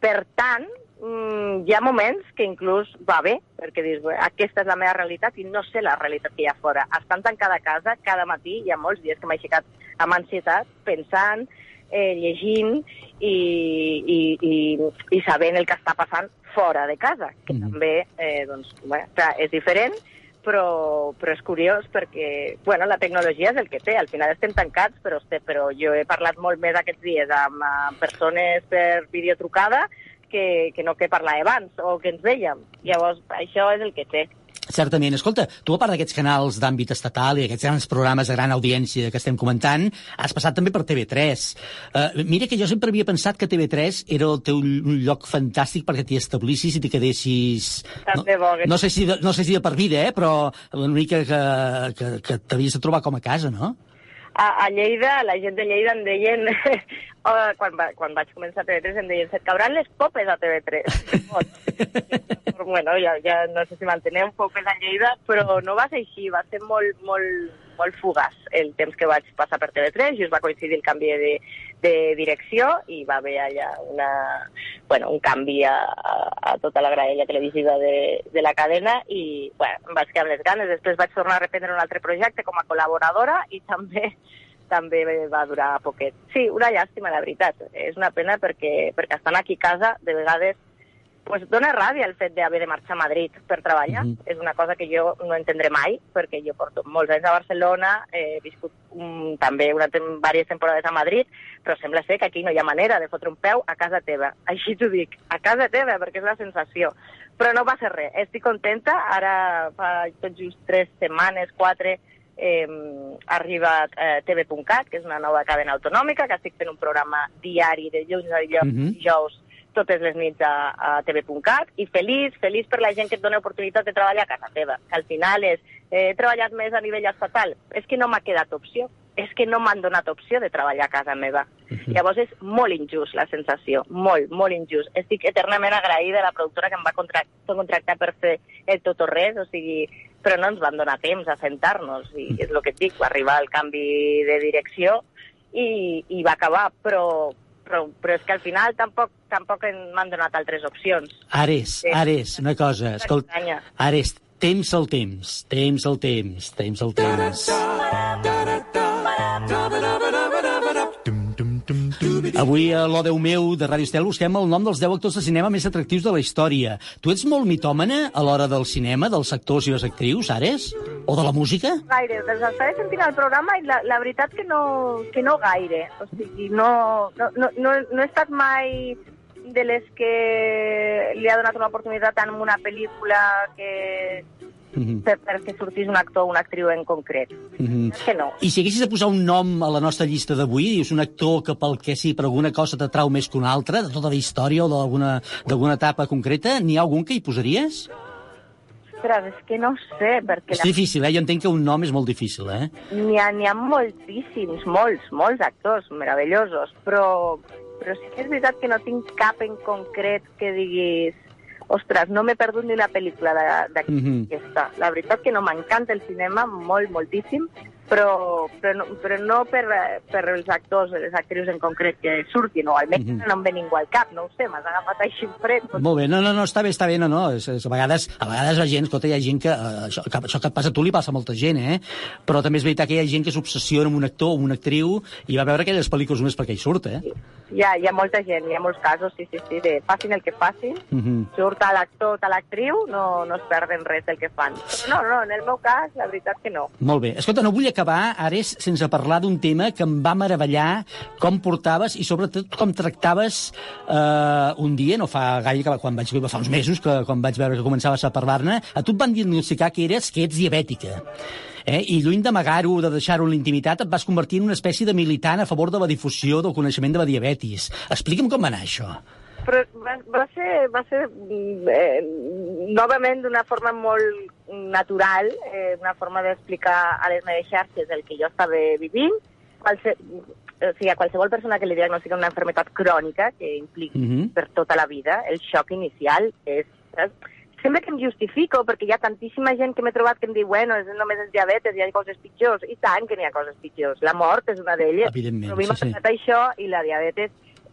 Per tant, mm, hi ha moments que inclús va bé, perquè dius, "Bé, aquesta és la meva realitat i no sé la realitat que hi ha fora. Estant tancada a casa, cada matí, hi ha molts dies que m'he aixecat amb ansietat, pensant, eh, llegint i, i, i, i sabent el que està passant fora de casa, que també eh, doncs, bé, clar, és diferent, però, però és curiós perquè bueno, la tecnologia és el que té. Al final estem tancats, però, hoste, però jo he parlat molt més aquests dies amb uh, persones per videotrucada que, que no que parlava abans o que ens vèiem. Llavors, això és el que té. Certament. Escolta, tu, a part d'aquests canals d'àmbit estatal i aquests grans programes de gran audiència que estem comentant, has passat també per TV3. Uh, mira que jo sempre havia pensat que TV3 era el teu un lloc fantàstic perquè t'hi establissis i t'hi quedessis... Tant de bo que- no, sé si de, no sé si de per vida, eh? però una mica que, que, que t'havies de trobar com a casa, no? A, a Lleida, la gent de Lleida em deien, o, quan, va, quan vaig començar a TV3, em deien, se't cabran les popes a TV3. però bueno, ja, ja no sé si mantenem popes a Lleida, però no va ser així, va ser molt, molt, molt fugaç el temps que vaig passar per TV3, just va coincidir el canvi de, de direcció i va haver allà una, bueno, un canvi a, a, a tota la graella televisiva de, de la cadena i bueno, em vaig quedar amb les ganes. Després vaig tornar a reprendre un altre projecte com a col·laboradora i també també va durar poquet. Sí, una llàstima, la veritat. És una pena perquè, perquè estant aquí a casa, de vegades, pues, dona ràbia el fet d'haver de marxar a Madrid per treballar. Mhm. És una cosa que jo no entendré mai, perquè jo porto molts anys a Barcelona, he viscut um, també una, diverses temporades a Madrid, però sembla ser que aquí no hi ha manera de fotre un peu a casa teva. Així t'ho dic, a casa teva, perquè és la sensació. Però no passa res, estic contenta. Ara fa tot just tres setmanes, quatre, eh, ha arribat eh, TV.cat, que és una nova cadena autonòmica, que estic fent un programa diari de dilluns a dijous, Mhm. dijous totes les nits a, a TV.cat i feliç, feliç per la gent que et dona oportunitat de treballar a casa teva. Que al final és, eh, he treballat més a nivell estatal, és que no m'ha quedat opció, és que no m'han donat opció de treballar a casa meva. Llavors és molt injust la sensació, molt, molt injust. Estic eternament agraïda a la productora que em va contractar, contractar per fer el tot o res, o sigui, però no ens van donar temps a sentar-nos, i és el que et dic, va arribar el canvi de direcció i, i va acabar, però, però, però és que al final tampoc, tampoc en- m'han donat altres opcions. Ares, Sí. Ares, una cosa, escolta. Ares, temps al temps, temps al temps, temps al temps. Avui a l'O Déu meu de Ràdio Estel busquem el nom dels 10 actors de cinema més atractius de la història. Tu ets molt mitòmana a l'hora del cinema, dels actors i les actrius, Ares? O de la música? gaire, dels estava sentint el programa i la, la veritat que no, que no gaire. O sigui, no, no, no, no, no he estat mai de les que li ha donat una oportunitat en una pel·lícula que Mhm. per, perquè sortís un actor o una actriu en concret. Mhm. És que no. I si haguessis de posar un nom a la nostra llista d'avui, dius un actor que pel que sí, per alguna cosa t'atrau més que un altre, de tota la història o d'alguna etapa concreta, n'hi ha algun que hi posaries? Ostres, és que no sé, perquè És difícil, eh? Jo entenc que un nom és molt difícil, eh? n'hi ha, ha moltíssims, molts, molts actors meravellosos, però, però sí que és veritat que no tinc cap en concret que diguis ostres, no m'he perdut ni una pel·lícula de- d'aquesta. Mhm. La veritat que no m'encanta el cinema molt, moltíssim, però, però, no, però no per, per els actors, les actrius en concret que surtin, o almenys Mhm. no em ve ningú al cap, no ho sé, m'has agafat així en fred. Molt bé, no, no, no, està bé, està bé, no, no, és, és, a, vegades, a vegades la gent, escolta, hi ha gent que, eh, això, que, això que et passa a tu li passa a molta gent, eh? Però també és veritat que hi ha gent que s'obsessiona amb un actor o una actriu i va veure aquelles pel·lícules només perquè hi surt, eh? Hi ha, hi ha molta gent, hi ha molts casos, sí, sí, sí, de facin el que facin, Mhm. surt a l'actor o a l'actriu, no, no es perden res del que fan. Però no, no, en el meu cas, la veritat que no. Molt bé. Escolta, no vull acabar, Ares, sense parlar d'un tema que em va meravellar com portaves i sobretot com tractaves eh, un dia, no fa gaire, que quan vaig, fa uns mesos, que quan vaig veure que començaves a parlar-ne, a tu et van diagnosticar que eres que ets diabètica. Eh? I lluny d'amagar-ho, de deixar-ho en l'intimitat, et vas convertir en una espècie de militant a favor de la difusió del coneixement de la diabetis. Explica'm com va anar això. Però va, va ser, va ser mm, eh, novament d'una forma molt natural, eh, una forma d'explicar a les meves xarxes el que jo estava vivint. Qualse, o sigui, a qualsevol persona que li diagnostiquen una enfermedad crònica que impliqui Mhm. per tota la vida, el xoc inicial és... és Sempre que em justifico, perquè hi ha tantíssima gent que m'he trobat que em diu, bueno, és només és diabetes, hi ha coses pitjors. I tant que n'hi ha coses pitjors. La mort és una d'elles. Evidentment, Però a mi sí, m'ha sí. això i la diabetes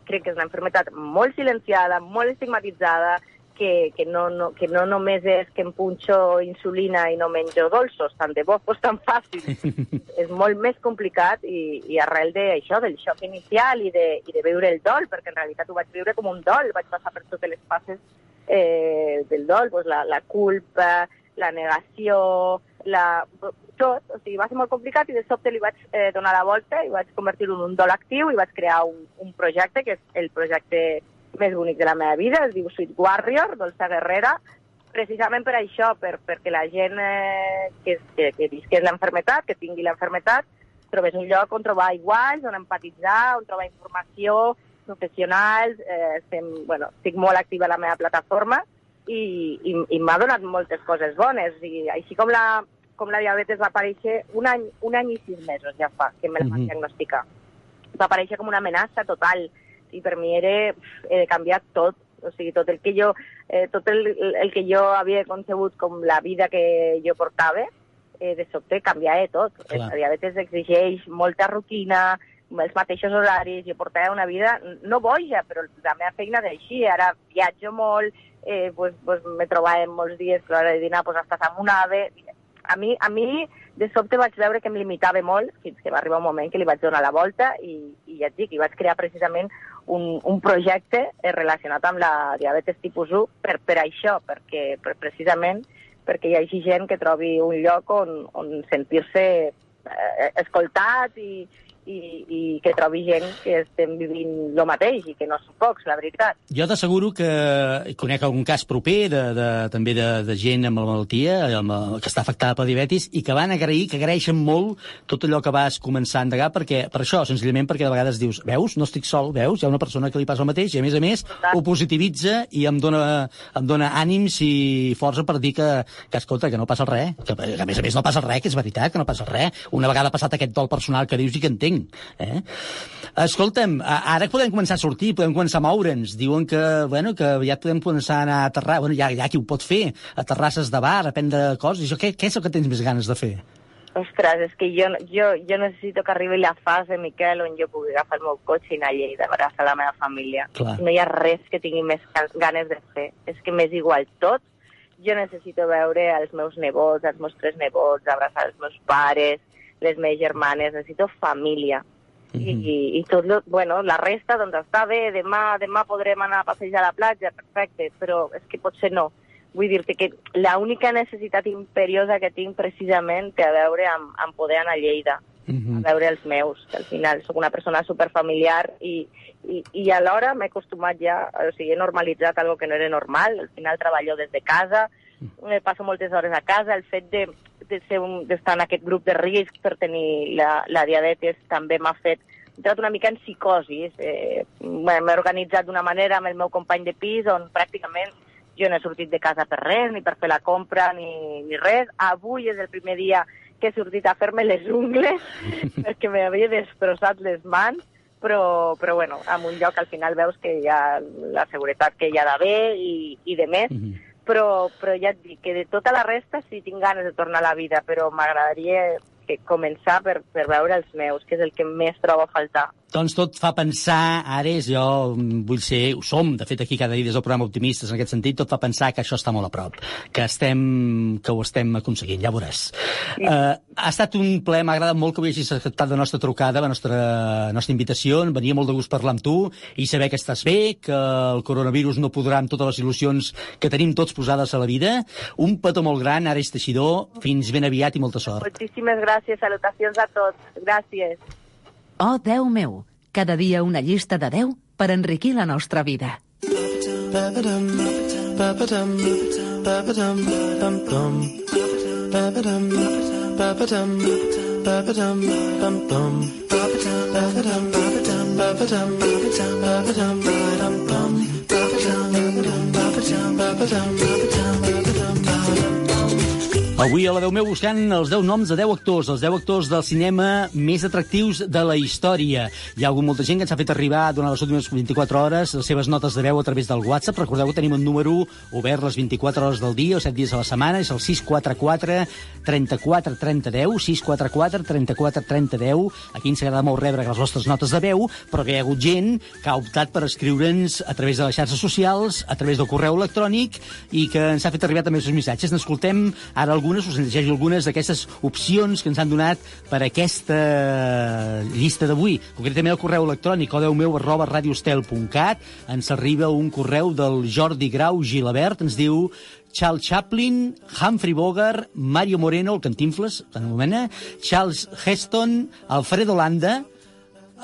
crec que és una enfermedad molt silenciada, molt estigmatitzada, que, que, no, no, que no només és que em punxo insulina i no menjo dolços, tant de bo fos tan fàcil. és molt més complicat i, i arrel d'això, del xoc inicial i de, i de veure el dol, perquè en realitat ho vaig viure com un dol, vaig passar per totes les fases eh, del dol, pues la, la culpa, la negació, la, tot, o sigui, va ser molt complicat i de sobte li vaig eh, donar la volta i vaig convertir-ho en un dol actiu i vaig crear un, un projecte que és el projecte més bonic de la meva vida, es diu Sweet Warrior, Dolça Guerrera, precisament per això, per, perquè la gent eh, que, que, que visqui l'enfermetat, que tingui l'enfermetat, trobés un lloc on trobar iguals, on empatitzar, on trobar informació, professionals, eh, estem, bueno, estic molt activa a la meva plataforma i, i, i m'ha donat moltes coses bones. I així com la, com la diabetes va aparèixer un any, un any i sis mesos ja fa que me la van Mhm. diagnosticar. Va aparèixer com una amenaça total i per mi era, de canviar tot, o sigui, tot el que jo, eh, tot el, el que jo havia concebut com la vida que jo portava, eh, de sobte canviava tot. Clar. La diabetes exigeix molta rutina, els mateixos horaris, jo portava una vida no boja, però la meva feina d'així, ara viatjo molt, eh, pues, pues, me trobava molts dies que a l'hora de dinar pues, estàs amb un ave. A mi, a mi, de sobte vaig veure que em limitava molt, fins que va arribar un moment que li vaig donar la volta i, i ja et dic, i vaig crear precisament un, un projecte eh, relacionat amb la diabetes tipus 1 per, per això, perquè per, precisament perquè hi hagi gent que trobi un lloc on, on sentir-se eh, escoltat i, i, i que trobi gent que estem vivint el mateix i que no són pocs, la veritat. Jo t'asseguro que conec algun cas proper de, de, també de, de gent amb la malaltia, amb, el- que està afectada per diabetis, i que van agrair, que agraeixen molt tot allò que vas començar a endegar, perquè, per això, senzillament perquè de vegades dius, veus, no estic sol, veus, hi ha una persona que li passa el mateix, i a més a més ho positivitza i em dona, em dona ànims i força per dir que, que escolta, que no passa res, que a més a més no passa res, que és veritat, que no passa res. Una vegada passat aquest dol personal que dius i que entenc. Eh? Escolta'm, ara podem començar a sortir, podem començar a moure'ns. Diuen que, bueno, que ja podem començar a anar a aterrar, bueno, ja, ja qui ho pot fer, a terrasses de bar, a prendre coses. I això, què, què és el que tens més ganes de fer? Ostres, és que jo, jo, jo necessito que arribi la fase, Miquel, on jo pugui agafar el meu cotxe i anar a Lleida a abraçar la meva família. Clar. No hi ha res que tingui més ga- ganes de fer. És que m'és igual tot. Jo necessito veure els meus nebots, els meus tres nebots, abraçar els meus pares, les meves germanes, necessito família. I, i, i tot lo, bueno, la resta doncs està bé, demà, demà podrem anar a passejar a la platja, perfecte, però és que potser no. Vull dir-te que l'única necessitat imperiosa que tinc precisament té a veure amb, amb poder anar a Lleida, a veure els meus, que al final sóc una persona superfamiliar i, i, i alhora m'he acostumat ja, o sigui, he normalitzat algo que no era normal, al final treballo des de casa, eh, passo moltes hores a casa, el fet de, de ser un- d'estar en aquest grup de risc per tenir la, la diabetes també m'ha fet he entrat una mica en psicosis. Eh, m'he organitzat d'una manera amb el meu company de pis on pràcticament jo no he sortit de casa per res, ni per fer la compra, ni, ni res. Avui és el primer dia que he sortit a fer-me les ungles perquè m'havia destrossat les mans, però, però bueno, en un lloc al final veus que hi ha la seguretat que hi ha d'haver i, i de més, mm -hmm. Però, però ja et dic que de tota la resta sí tinc ganes de tornar a la vida, però m'agradaria que començar per, per veure els meus, que és el que més trobo a faltar. Doncs tot fa pensar, Ares, jo vull ser, ho som, de fet aquí cada dia des del programa Optimistes, en aquest sentit, tot fa pensar que això està molt a prop, que estem, que ho estem aconseguint, ja veuràs. Sí. Uh, ha estat un ple, m'ha agradat molt que avui hagis acceptat la nostra trucada, la nostra, la nostra invitació, em venia molt de gust parlar amb tu i saber que estàs bé, que el coronavirus no podrà amb totes les il·lusions que tenim tots posades a la vida. Un petó molt gran, Ares Teixidor, fins ben aviat i molta sort. Moltíssimes gràcies, salutacions a tots. Gràcies. Oh, Déu meu, cada dia una llista de 10 per enriquir la nostra vida. Avui a la 10 meu buscant els 10 noms de 10 actors, els 10 actors del cinema més atractius de la història. Hi ha hagut molta gent que ens ha fet arribar durant les últimes 24 hores les seves notes de veu a través del WhatsApp. Recordeu que tenim un número obert les 24 hores del dia o 7 dies a la setmana, és el 644 34 30 10, 644 34 30 10. Aquí ens agrada molt rebre les vostres notes de veu, però que hi ha hagut gent que ha optat per escriure'ns a través de les xarxes socials, a través del correu electrònic i que ens ha fet arribar també els seus missatges. N'escoltem ara alguns algunes, us en llegeixo algunes d'aquestes opcions que ens han donat per aquesta llista d'avui. Concretament el correu electrònic odeu arroba radiostel.cat ens arriba un correu del Jordi Grau Gilabert, ens diu Charles Chaplin, Humphrey Bogart, Mario Moreno, el Cantinfles, s'anomena, Charles Heston, Alfredo Landa,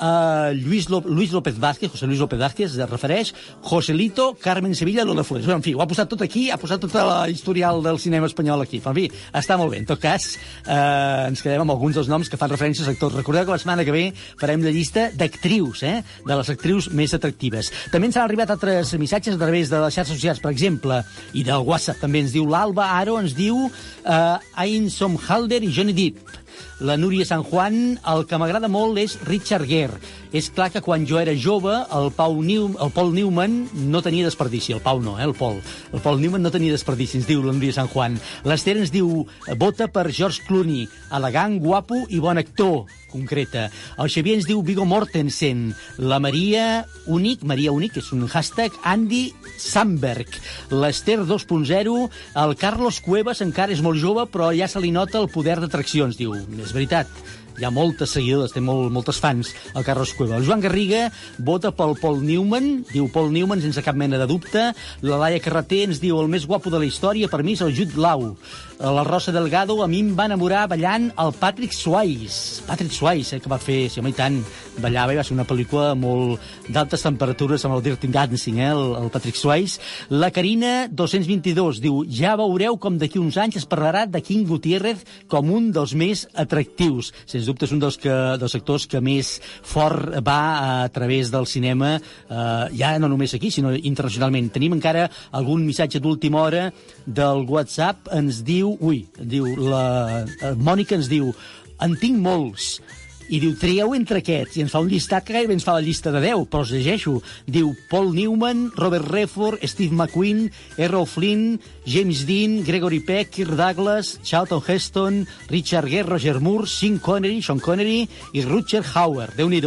uh, Luis, López, Luis López Vázquez, José Luis López Vázquez, es refereix, Joselito, Carmen Sevilla, Lola Flores. En fi, ho ha posat tot aquí, ha posat tota la historial del cinema espanyol aquí. En fi, està molt bé. En tot cas, eh, ens quedem amb alguns dels noms que fan referències a actors. Recordeu que la setmana que ve farem la llista d'actrius, eh? de les actrius més atractives. També ens han arribat altres missatges a través de les xarxes socials, per exemple, i del WhatsApp també ens diu l'Alba Aro, ens diu eh, Ain Somhalder i Johnny Depp la Núria San Juan, el que m'agrada molt és Richard Gere. És clar que quan jo era jove, el, Pau New, el Paul Newman no tenia desperdici. El Pau no, eh, el Paul. El Paul Newman no tenia desperdici, ens diu la Núria San Juan. L'Ester ens diu, vota per George Clooney, elegant, guapo i bon actor concreta. El Xavier ens diu Vigo Mortensen. La Maria Únic, Maria Únic, és un hashtag, Andy Samberg. L'Ester 2.0, el Carlos Cuevas encara és molt jove, però ja se li nota el poder d'atraccions, diu. És veritat hi ha moltes seguidores, té molt, moltes fans, el Carlos Cueva. El Joan Garriga vota pel Paul Newman, diu Paul Newman sense cap mena de dubte. La Laia Carreter ens diu el més guapo de la història, per mi és el Jude Lau. La Rosa Delgado a mi em va enamorar ballant el Patrick Swayze. Patrick Swayze, eh, que va fer, sí, home, i tant, ballava i va ser una pel·lícula molt d'altes temperatures amb el Dirty Dancing, eh, el, el Patrick Swayze. La Carina 222 diu, ja veureu com d'aquí uns anys es parlarà de King Gutiérrez com un dels més atractius. Sens dubte és un dels, que, dels sectors que més fort va a través del cinema, eh, ja no només aquí, sinó internacionalment. Tenim encara algun missatge d'última hora del WhatsApp, ens diu, ui, diu, la eh, Mònica ens diu, en tinc molts, i diu, trieu entre aquests, i ens fa un llistat que gairebé ens fa la llista de 10, però els llegeixo. Diu Paul Newman, Robert Redford, Steve McQueen, Errol Flynn, James Dean, Gregory Peck, Kirk Douglas, Charlton Heston, Richard Gere, Roger Moore, Sean Connery, Sean Connery i Rutger Hauer. déu nhi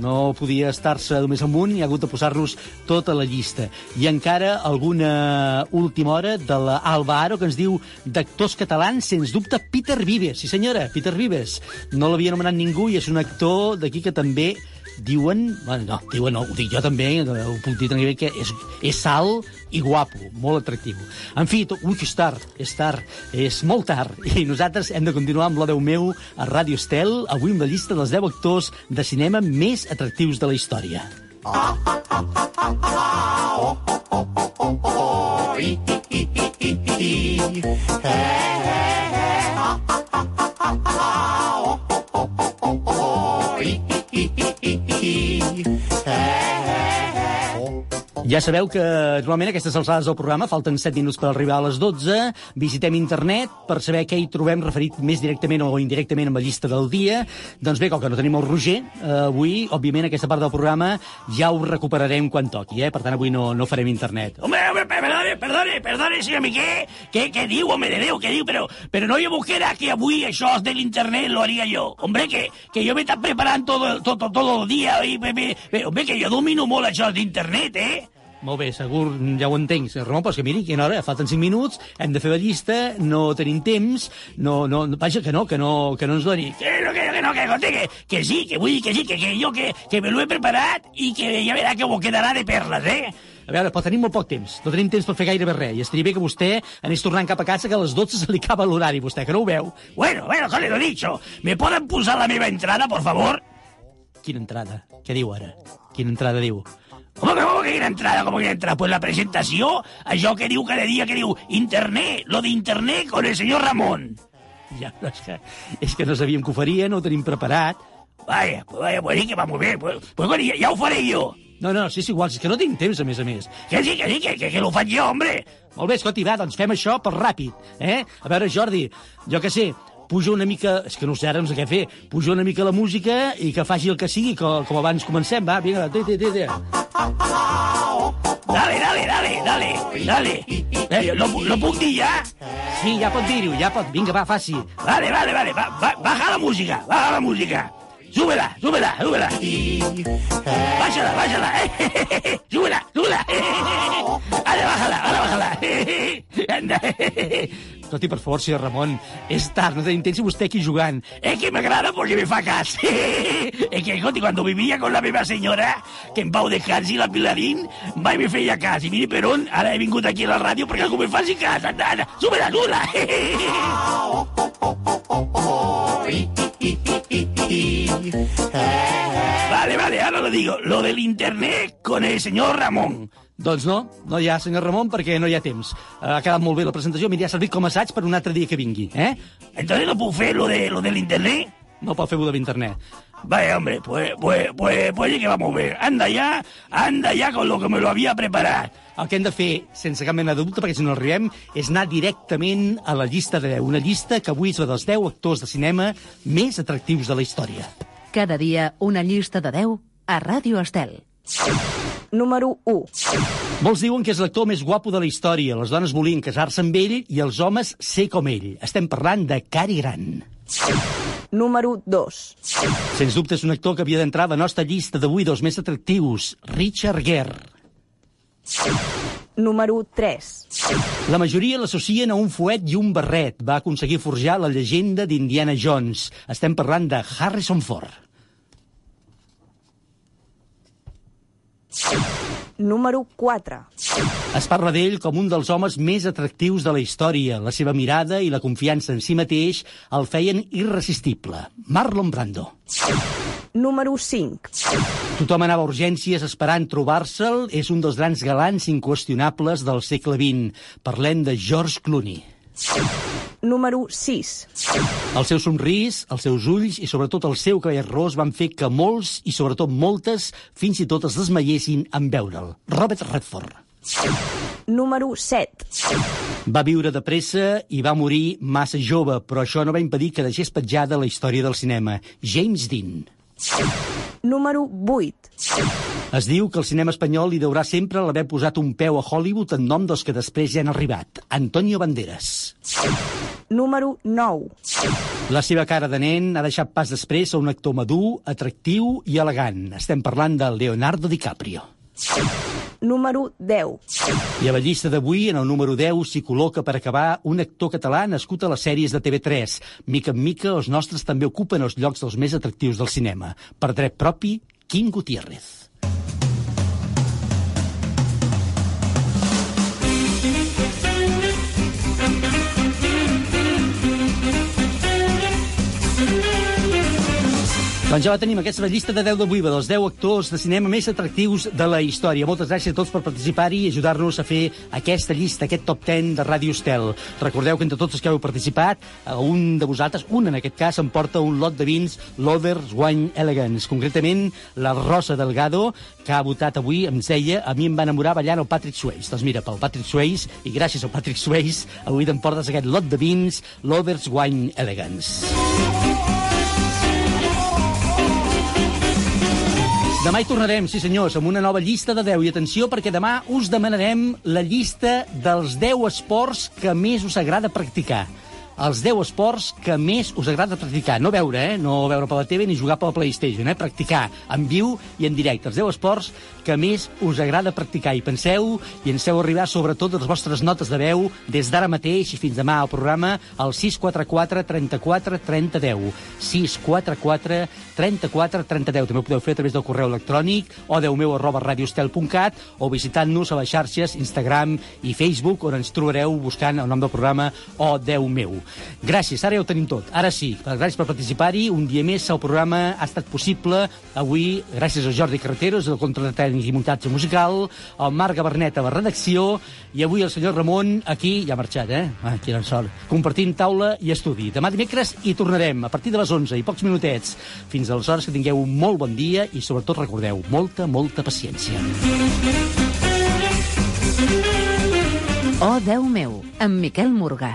no podia estar-se només amunt i ha hagut de posar-nos tota la llista. I encara alguna última hora de la Aro que ens diu d'actors catalans, sens dubte, Peter Vives. Sí senyora, Peter Vives. No l'havia anomenat ningú i és un actor d'aquí que també diuen, bueno, no, diuen no, ho dic jo també, ho puc dir també, que és, és salt i guapo, molt atractiu. En fi, to, ui, que és tard, és tard, és molt tard, i nosaltres hem de continuar amb la Déu meu a Ràdio Estel, avui amb la llista dels 10 actors de cinema més atractius de la història. Oh, Ja sabeu que normalment aquestes alçades del programa falten 7 minuts per arribar a les 12. Visitem internet per saber què hi trobem referit més directament o indirectament amb la llista del dia. Doncs bé, com que no tenim el Roger, eh, avui, òbviament, aquesta part del programa ja ho recuperarem quan toqui, eh? Per tant, avui no, no farem internet. Hombre, hombre, perdone, perdone, perdone, señor Miguel. ¿Qué, qué digo, hombre de Déu, qué digo? Pero, pero no yo busquera que avui això del internet lo haría yo. Hombre, que, que yo me está preparando todo, todo, todo el día. Y me, hombre, que yo domino molt això d'internet, eh? Molt bé, segur, ja ho entenc, senyor Ramon, però és que miri, quina hora, falten 5 minuts, hem de fer la llista, no tenim temps, no, no, vaja, que no, que no, que no ens doni. Que no, que no, que no, que, conté, que, que sí, que vull dir que sí, que, que jo que, que me lo he preparat i que ja verà que ho quedarà de perles, eh? A veure, però tenim molt poc temps, no tenim temps per fer gairebé res, i estaria bé que vostè anés tornant cap a casa, que a les 12 se li acaba l'horari, vostè, que no ho veu. Bueno, bueno, joder, lo dicho. ¿Me poden posar la meva entrada, por favor? Quina entrada? Què diu ara? Quina entrada diu? ¿Cómo que, cómo que quina entrada? ¿Cómo que quina entrada? Pues la presentació, això que diu cada dia, que diu internet, lo de internet con el senyor Ramon. Ja, però és que, és que no sabíem que ho faria, no ho tenim preparat. Vaya, pues vaya, pues sí que va muy bien. Pues, pues bueno, ja, ja ho faré jo. No, no, sí, és igual, és que no tinc temps, a més a més. Que sí, que sí, que, que, que lo faig jo, hombre. Molt bé, escolti, va, doncs fem això per ràpid, eh? A veure, Jordi, jo que sé, puja una mica... És que no sé ara no sé què fer. Puja una mica la música i que faci el que sigui, com, com abans comencem, va, vinga, té, té, té, té. Dale, dale, dale, dale, dale. Eh, lo, lo puc dir ja? Sí, ja pot dir-ho, ja pot. Vinga, va, faci. Vale, vale, vale. Va, va, baja la música, baja la música. Súbela, súbela, súbela. Bájala, bájala. Súbela, súbela. Ahora bájala, ahora bájala. Escolti, per favor, senyor Ramon, és tard, no tenim temps i vostè aquí jugant. Es que m'agrada perquè me fa cas. es que, escolti, cuando vivia con la meva senyora, que en pau descansi, la Pilarín, mai me feia cas. I miri per on, ara he vingut aquí a la ràdio perquè algú me faci cas. Anda, anda, súbela, súbela. vale, vale, ahora lo digo. Lo del internet con el señor Ramon. Doncs no, no hi ha, senyor Ramon, perquè no hi ha temps. Ha quedat molt bé la presentació, mira, ha servit com a assaig per un altre dia que vingui, eh? Entonces no puc fer lo, de, lo del internet? No pot fer-ho de l'internet. Vaya, hombre, pues, pues, pues, pues sí que vamos a ver. Anda ya, anda ya con lo que me lo había preparado. El que hem de fer, sense cap mena de dubte, perquè si no arribem, és anar directament a la llista de 10. Una llista que avui és la dels 10 actors de cinema més atractius de la història. Cada dia una llista de 10 a Ràdio Estel. Número 1. Molts diuen que és l'actor més guapo de la història. Les dones volien casar-se amb ell i els homes ser com ell. Estem parlant de Cary Grant. Número 2. Sens dubte és un actor que havia d'entrar a la nostra llista d'avui dels més atractius, Richard Gere. Número 3. La majoria l'associen a un fuet i un barret. Va aconseguir forjar la llegenda d'Indiana Jones. Estem parlant de Harrison Ford. Número 4. Es parla d'ell com un dels homes més atractius de la història. La seva mirada i la confiança en si mateix el feien irresistible. Marlon Brando. Número 5. Tothom anava a urgències esperant trobar-se'l. És un dels grans galants inqüestionables del segle XX. Parlem de George Clooney. Número 6. El seu somrís, els seus ulls i sobretot el seu cabell ros van fer que molts, i sobretot moltes, fins i tot es desmaiessin en veure'l. Robert Redford. Número 7. Va viure de pressa i va morir massa jove, però això no va impedir que deixés petjada la història del cinema. James Dean. Número 8. Es diu que el cinema espanyol li deurà sempre l'haver posat un peu a Hollywood en nom dels que després ja han arribat. Antonio Banderas. Número 9. La seva cara de nen ha deixat pas després a un actor madur, atractiu i elegant. Estem parlant de Leonardo DiCaprio. Número 10. I a la llista d'avui, en el número 10, s'hi col·loca per acabar un actor català nascut a les sèries de TV3. Mica en mica, els nostres també ocupen els llocs dels més atractius del cinema. Per dret propi, Quim Gutiérrez. Doncs ja la tenim, aquesta és la llista de 10 de Buiva, dels 10 actors de cinema més atractius de la història. Moltes gràcies a tots per participar-hi i ajudar-nos a fer aquesta llista, aquest top 10 de Ràdio Estel. Recordeu que entre tots els que heu participat, un de vosaltres, un en aquest cas, em porta un lot de vins Lovers Wine Elegance. Concretament, la Rosa Delgado, que ha votat avui, em deia, a mi em va enamorar ballant el Patrick Swayze. Doncs mira, pel Patrick Swayze, i gràcies al Patrick Swayze, avui t'emportes aquest lot de vins Lovers Wine Elegance. Demà hi tornarem, sí senyors, amb una nova llista de 10. I atenció, perquè demà us demanarem la llista dels 10 esports que més us agrada practicar els 10 esports que més us agrada practicar. No veure, eh? No veure per la TV ni jugar per la PlayStation, eh? Practicar en viu i en directe. Els 10 esports que més us agrada practicar. I penseu i ens heu arribar sobretot les vostres notes de veu des d'ara mateix i fins demà al programa al 644 34 30 10. 644 34 30 10. També ho podeu fer a través del correu electrònic o meu arroba radiostel.cat o visitant-nos a les xarxes Instagram i Facebook on ens trobareu buscant el nom del programa o Déu meu. Gràcies, ara ja ho tenim tot. Ara sí, gràcies per participar-hi. Un dia més el programa ha estat possible avui gràcies a Jordi Carreteros, el control de tècnic i muntatge musical, el Marc Gabernet a la redacció i avui el senyor Ramon aquí, ja ha marxat, eh? Ah, quina sort. Compartint taula i estudi. Demà dimecres hi tornarem a partir de les 11 i pocs minutets. Fins aleshores que tingueu un molt bon dia i sobretot recordeu, molta, molta paciència. Oh, Déu meu, amb Miquel Morgà.